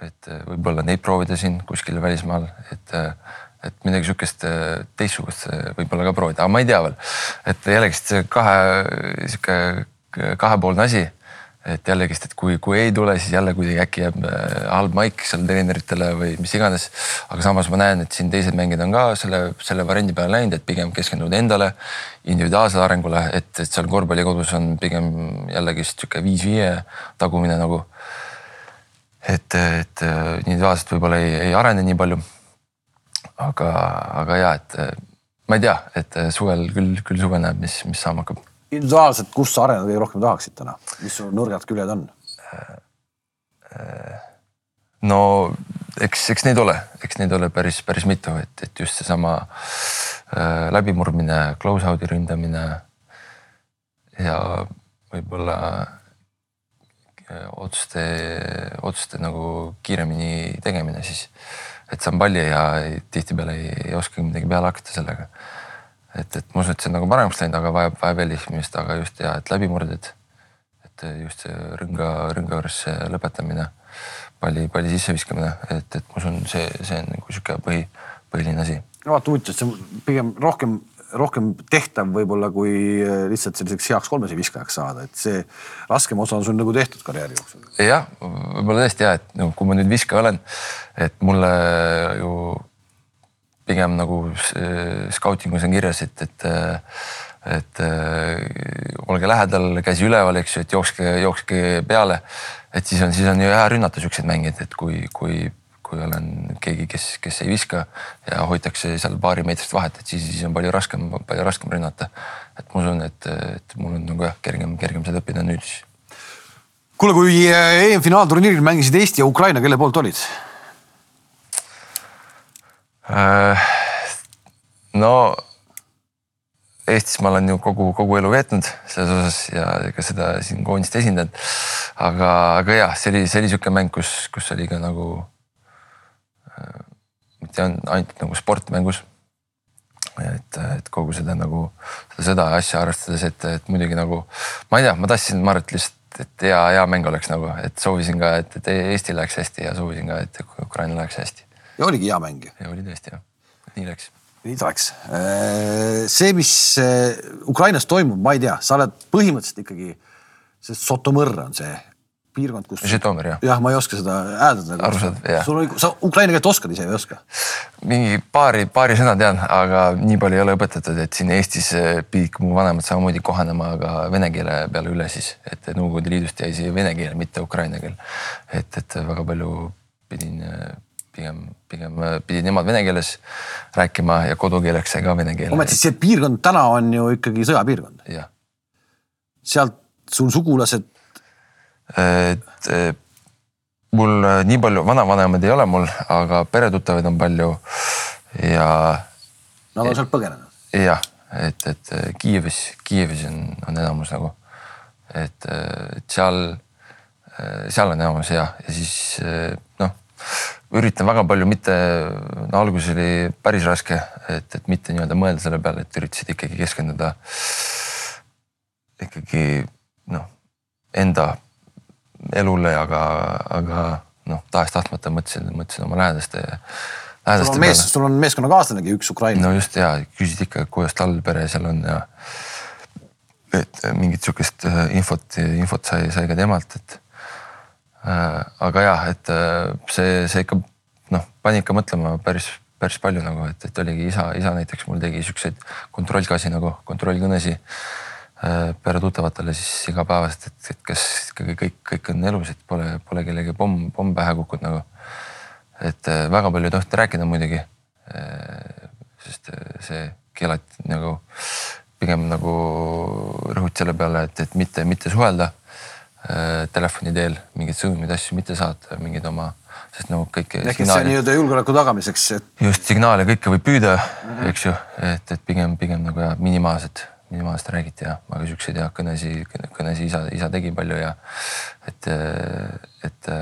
et võib-olla neid proovida siin kuskil välismaal, et et midagi sihukest äh, teistsugust äh, võib-olla ka proovida, aga ma ei tea veel. et jällegist kahe, sihuke kahepoolne asi. Et jällegist, et kui, kui ei tule, siis jälle kuidagi äkki jääb äh, halb maik seal treeneritele või mis iganes. aga samas ma näen, et siin teised mängijad on ka selle, selle variandi peale läinud, et pigem keskenduvad endale, individuaalsele arengule, et, et seal korvpallikodus on pigem jällegist sihuke viis-viie tagumine nagu. et, et individuaalselt võib-olla ei, ei arene nii palju aga, aga ja, et eh, ma ei tea, et suvel küll, küll suve näeb, mis, mis saama hakkab.
Individuaalselt, kus sa areneda kõige rohkem tahaksid täna, mis su nõrgad küljed on?
no eks, eks neid ole, eks neid ole päris, päris mitu, et, et just seesama äh, läbimurdmine, close-out'i ründamine ja võib-olla otsuste, otsuste nagu kiiremini tegemine siis et saan palli ja tihtipeale ei, ei oskagi midagi peale hakata sellega. Et, et ma usun, et see on nagu paremaks läinud, aga vajab, vajab veel ihmist, aga just ja, et läbimurded. et just see rünga, rünga juures lõpetamine, palli, palli sisseviskamine, et, et ma usun, see, see on nagu sihuke põhi, põhiline asi.
no vaata huvitav, see on pigem rohkem rohkem tehtav võib-olla kui äh, lihtsalt selliseks heaks kolmese viskajaks saada, et see raskem osa on sul nagu tehtud karjääri jooksul.
jah, võib-olla tõesti ja, et no kui ma nüüd viskaja olen, et mulle ju pigem nagu skautingus on kirjas, et, et et olge lähedal, käsi üleval, eks ju, et jookske, jookske peale. et siis on, siis on ju hea rünnata siukseid mängijaid, et kui, kui kui olen keegi, kes, kes ei viska ja hoitakse seal paari meetrist vahet, et siis, siis on palju raskem, palju raskem rünnata. et ma usun, et, et mul on nagu jah, kergem, kergem seda õppida nüüd siis.
kuule, kui äh, EM-finaalturniiril mängisid Eesti ja Ukraina, kelle poolt olid
äh,? No Eestis ma olen ju kogu, kogu elu veetnud selles osas ja ega seda siin koondist esindanud. aga, aga jah, see oli, see oli sihuke mäng, kus, kus oli ka nagu mitte ainult nagu sportmängus. et, et kogu seda nagu seda, seda asja arvestades, et, et muidugi nagu ma ei tea, ma tahtsin, ma arvan, et lihtsalt, et hea, hea mäng oleks nagu, et soovisin ka, et, et Eesti läheks hästi ja soovisin ka, et Ukraina läheks hästi.
Ja oligi hea mäng
ja oli tõesti jah, nii läks
nii ta läks. see, mis Ukrainas toimub, ma ei tea, sa oled põhimõtteliselt ikkagi, see Sotomõr on see piirkond, kus.
Žõtomõr jah.
jah, ma ei oska seda hääldada.
aru saad, jah.
sul oli, sa ukraina keelt oskad ise või ei oska?
mingi paari, paari sõna tean, aga nii palju ei ole õpetatud, et siin Eestis eh, pidid mu vanemad samamoodi kohanema ka vene keele peale üle siis, et Nõukogude Liidust jäi siia vene keel, mitte ukraina keel. et, et väga palju pidin pigem, pigem eh, pidid nemad vene keeles rääkima ja kodukeeleks sai ka vene keel.
ometi see piirkond täna on ju ikkagi sõjapiirkond. sealt sul sugulased
et mul äh, nii palju vanavanemaid ei ole mul, aga peretuttavaid on palju ja.
Nad on sealt põgenenud?
jah, et, et äh, Kiievis, Kiievis on, on enamus nagu, et, et seal, seal on enamus ja, ja siis noh, üritan väga palju mitte, no alguses oli päris raske, et, et mitte nii-öelda mõelda selle peale, et üritasid ikkagi keskenduda ikkagi noh, enda elule, aga, aga noh, tahes-tahtmata mõtlesin, mõtlesin oma lähedaste, lähedaste
sul on mees, sul on meeskonnakaaslanegi üks Ukraina.
no just ja küsid ikka, kuidas tal pere seal on ja et mingit sihukest äh, infot, infot sai, sai ka temalt, et aga jah, et äh, see, see ikka noh, pani ikka mõtlema päris, päris palju nagu, et, et oligi isa, isa näiteks mul tegi siukseid kontrollkasi nagu kontrollkõnesi äh, pere tuttavatele siis igapäevaselt, et, et kas ikkagi kõik, kõik on elus, et pole, pole kellegi pomm, pomm pähe kukkunud nagu. et äh, väga palju ei tohtinud rääkida muidugi äh,. sest äh, see keelati nagu pigem nagu rõhut selle peale, et, et mitte, mitte suhelda äh, telefoni teel, mingeid sõnumeid, asju mitte saata, mingeid oma, sest nagu kõike.
ehk et see nii-öelda julgeoleku tagamiseks, et.
just signaale kõike võib püüda mm, -hmm. eks ju, et, et pigem, pigem nagu jah, minimaalselt, minimaalselt räägiti ja, aga siukseid jah, kõnesi, kõnesi isa, isa tegi palju ja et, et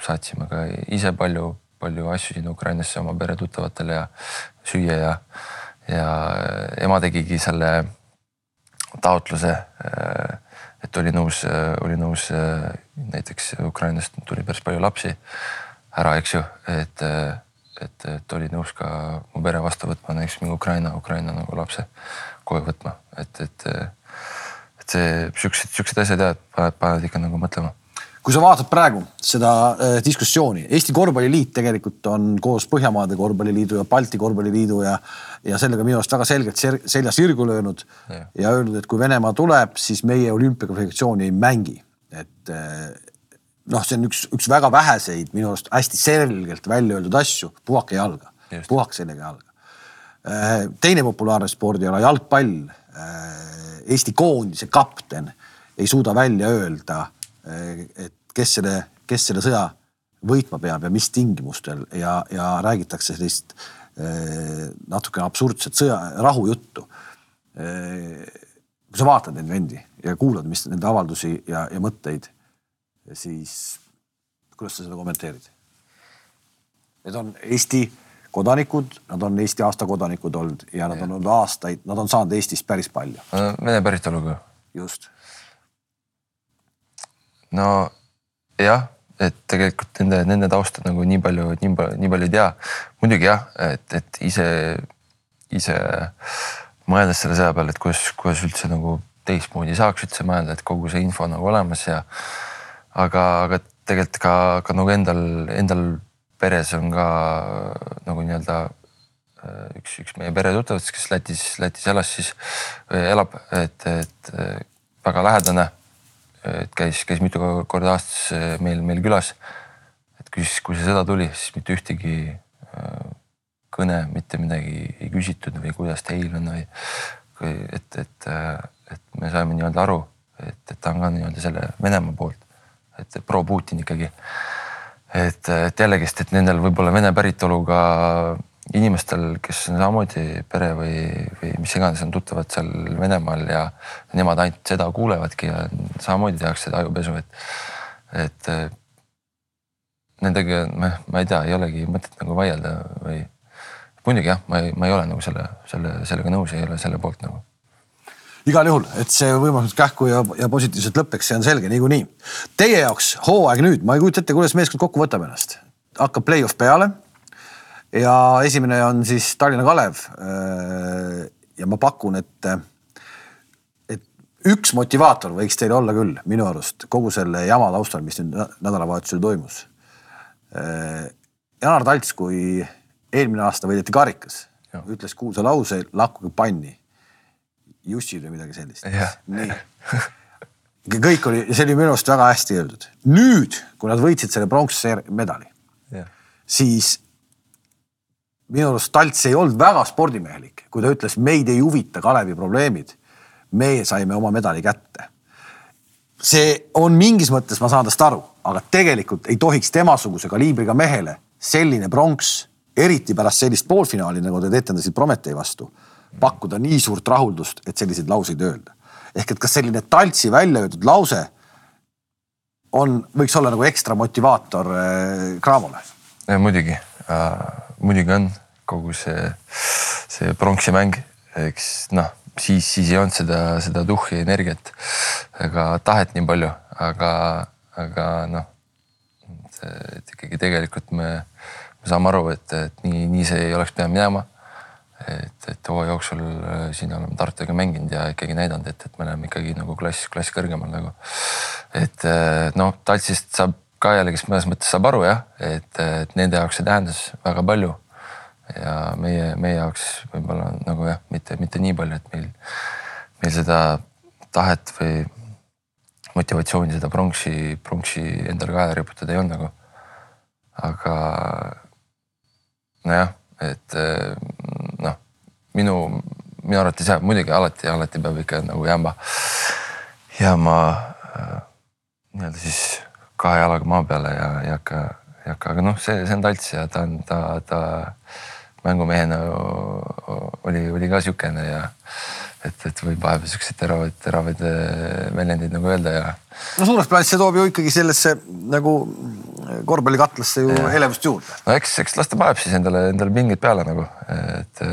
saatsime ka ise palju, palju asju sinna Ukrainasse oma pere tuttavatele ja süüa ja, ja ema tegigi selle taotluse, et oli nõus, oli nõus näiteks Ukrainast tuli päris palju lapsi ära, eks ju, et, et, et oli nõus ka mu pere vastu võtma näiteks mingi Ukraina, Ukraina nagu lapse koju võtma, et, et, et see siuksed, siuksed asjad jah, panevad, panevad ikka nagu mõtlema
kui sa vaatad praegu seda äh, diskussiooni, Eesti Korvpalliliit tegelikult on koos Põhjamaade Korvpalliliidu ja Balti Korvpalliliidu ja, ja sellega minu arust väga selgelt selja sirgu löönud ja. ja öelnud, et kui Venemaa tuleb, siis meie olümpiakvalifikatsiooni ei mängi. et äh, noh, see on üks, üks väga väheseid minu arust hästi selgelt välja öeldud asju, puhake jalga, puhake sellega jalga. Äh, teine populaarne spordiala, jalgpall. Eesti koondise kapten ei suuda välja öelda et kes selle, kes selle sõja võitma peab ja mis tingimustel ja, ja räägitakse sellist eh, natukene absurdset sõja, rahujuttu. Eh, kui sa vaatad neid vendi ja kuulad, mis nende avaldusi ja, ja mõtteid, siis kuidas sa seda kommenteerid? Need on Eesti kodanikud, nad on Eesti aastakodanikud olnud ja nad on olnud aastaid, nad on saanud Eestist päris palju.
Vene päritoluga.
just
no jah, et tegelikult nende, nende tausta nagu nii palju, nii palju, nii palju ei tea. muidugi jah, et, et ise, ise mõeldes selle sõja peale, et kuidas, kuidas üldse nagu teistmoodi saaks üldse mõelda, et kogu see info nagu olemas ja aga, aga tegelikult ka, ka nagu endal, endal peres on ka nagu nii-öelda üks, üks meie pere tuttavatest, kes Lätis, Lätis elas siis, elab, et, et väga lähedane et käis, käis mitu korda aastas eh, meil, meil külas. et küsis, kui see sõda tuli, siis mitte ühtegi äh, kõne, mitte midagi ei küsitud või kuidas teil on või et, et, äh, et me saime nii-öelda aru, et, et ta on ka nii-öelda selle Venemaa poolt, et pro Putin ikkagi. et, et jällegist, et nendel võib-olla Vene päritoluga inimestel, kes on samamoodi pere või, või mis iganes on tuttavad seal Venemaal ja nemad ainult seda kuulevadki ja samamoodi tehakse seda ajupesu, et, et nendega ma, ma ei tea, ei olegi mõtet nagu vaielda või muidugi jah, ma ei, ma ei ole nagu selle, selle, sellega nõus, ei ole selle poolt nagu
igal juhul, et see võimalikult kähku ja, ja positiivselt lõpeks, see on selge niikuinii. Teie jaoks hooaeg nüüd, ma ei kujuta ette, kuidas meeskond kokku võtab ennast. hakkab play-off peale ja esimene on siis Tallinna Kalev. Äh, ja ma pakun, et, et üks motivaator võiks teil olla küll minu arust kogu selle jama taustal, mis nüüd nädalavahetusel toimus. Äh, Janar Talts, kui eelmine aasta võideti karikas, ütles kuulsa lause, lakkuge panni. Jussid või midagi sellist. nii kõik oli, see oli minu arust väga hästi öeldud. nüüd, kui nad võitsid selle pronksmedali, siis minu arust Talts ei olnud väga spordimehelik, kui ta ütles, meid ei huvita Kalevi probleemid. meie saime oma medali kätte. see on mingis mõttes, ma saan tast aru, aga tegelikult ei tohiks temasuguse kaliibriga mehele selline pronks, eriti pärast sellist poolfinaali, nagu te etendasid Prometee vastu, pakkuda nii suurt rahuldust, et selliseid lauseid öelda. ehk et kas selline Taltsi välja öeldud lause on, võiks olla nagu ekstra motivaator äh, Cravole
muidugi äh,, muidugi on kogu see, see pronksi mäng, eks noh, siis, siis ei olnud seda, seda tuhhi energiat ega tahet nii palju, aga, aga noh, et ikkagi tegelikult me, me saame aru, et, et nii, nii see ei oleks pidanud minema et, et hooaja jooksul äh, siin oleme Tartuga mänginud ja ikkagi näidanud, et, et me oleme ikkagi nagu klass, klass kõrgemal nagu. et äh, noh, Tatsist saab ka jällegi mõnes mõttes saab aru jah, et, et nende jaoks see tähendas väga palju. ja meie, meie jaoks võib-olla nagu jah, mitte, mitte nii palju, et meil, meil seda tahet või motivatsiooni seda pronksi, pronksi endale kaela riputada ei olnud nagu. aga nojah, et noh, minu, minu arvates jah, muidugi alati, alati peab ikka nagu jääma, jääma äh, nii-öelda siis kahe jalaga maa peale ja ei hakka, ei hakka, aga noh, see, see on Talts ja ta on, ta, ta mängumehena oli, oli ka siukene ja et, et võib vahepeal siukseid teravaid, teravaid äh, väljendeid nagu öelda ja.
no suures plaanis see toob ju ikkagi sellesse nagu korvpallikatlasse ju ja. elevust juurde.
no eks, eks las ta paneb siis endale, endale pingeid peale nagu, et,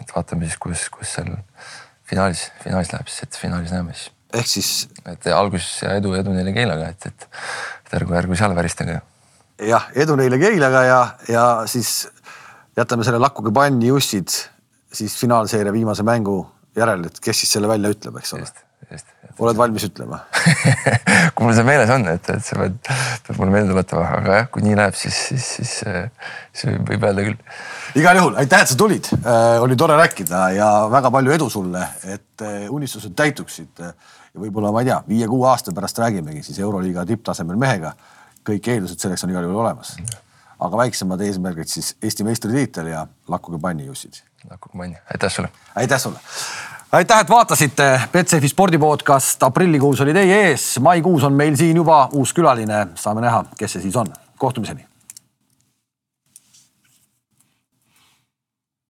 et vaatame siis, kus, kus seal finaalis, finaalis läheb siis, et finaalis näeme siis.
Ehk siis.
et alguses ja edu, edu neile Keilaga, et, et et ärgu, ärgu seal väristage.
jah, edu neile Keilaga ja, ja siis jätame selle lakkuge panni Jussid siis finaalseeria viimase mängu järel, et kes siis selle välja ütleb, eks ole. oled valmis ütlema
kui mul see meeles on, et, et sa pead, pead mulle meelde tuletama, aga jah, kui nii läheb, siis, siis, siis, siis võib öelda küll.
igal juhul aitäh, et sa tulid äh,, oli tore rääkida ja väga palju edu sulle, et äh, unistused täituksid äh, ja võib-olla ma ei tea, viie-kuue aasta pärast räägimegi siis Euroliiga tipptasemel mehega. kõik eeldused selleks on igal juhul olemas. aga väiksemad eesmärgid siis Eesti meistritiitel ja lakkuge panni, Jussid.
lakkuge panni, aitäh sulle.
aitäh sulle aitäh, et vaatasite. Betsafe spordi podcast aprillikuus oli teie ees, maikuus on meil siin juba uus külaline, saame näha, kes see siis on. kohtumiseni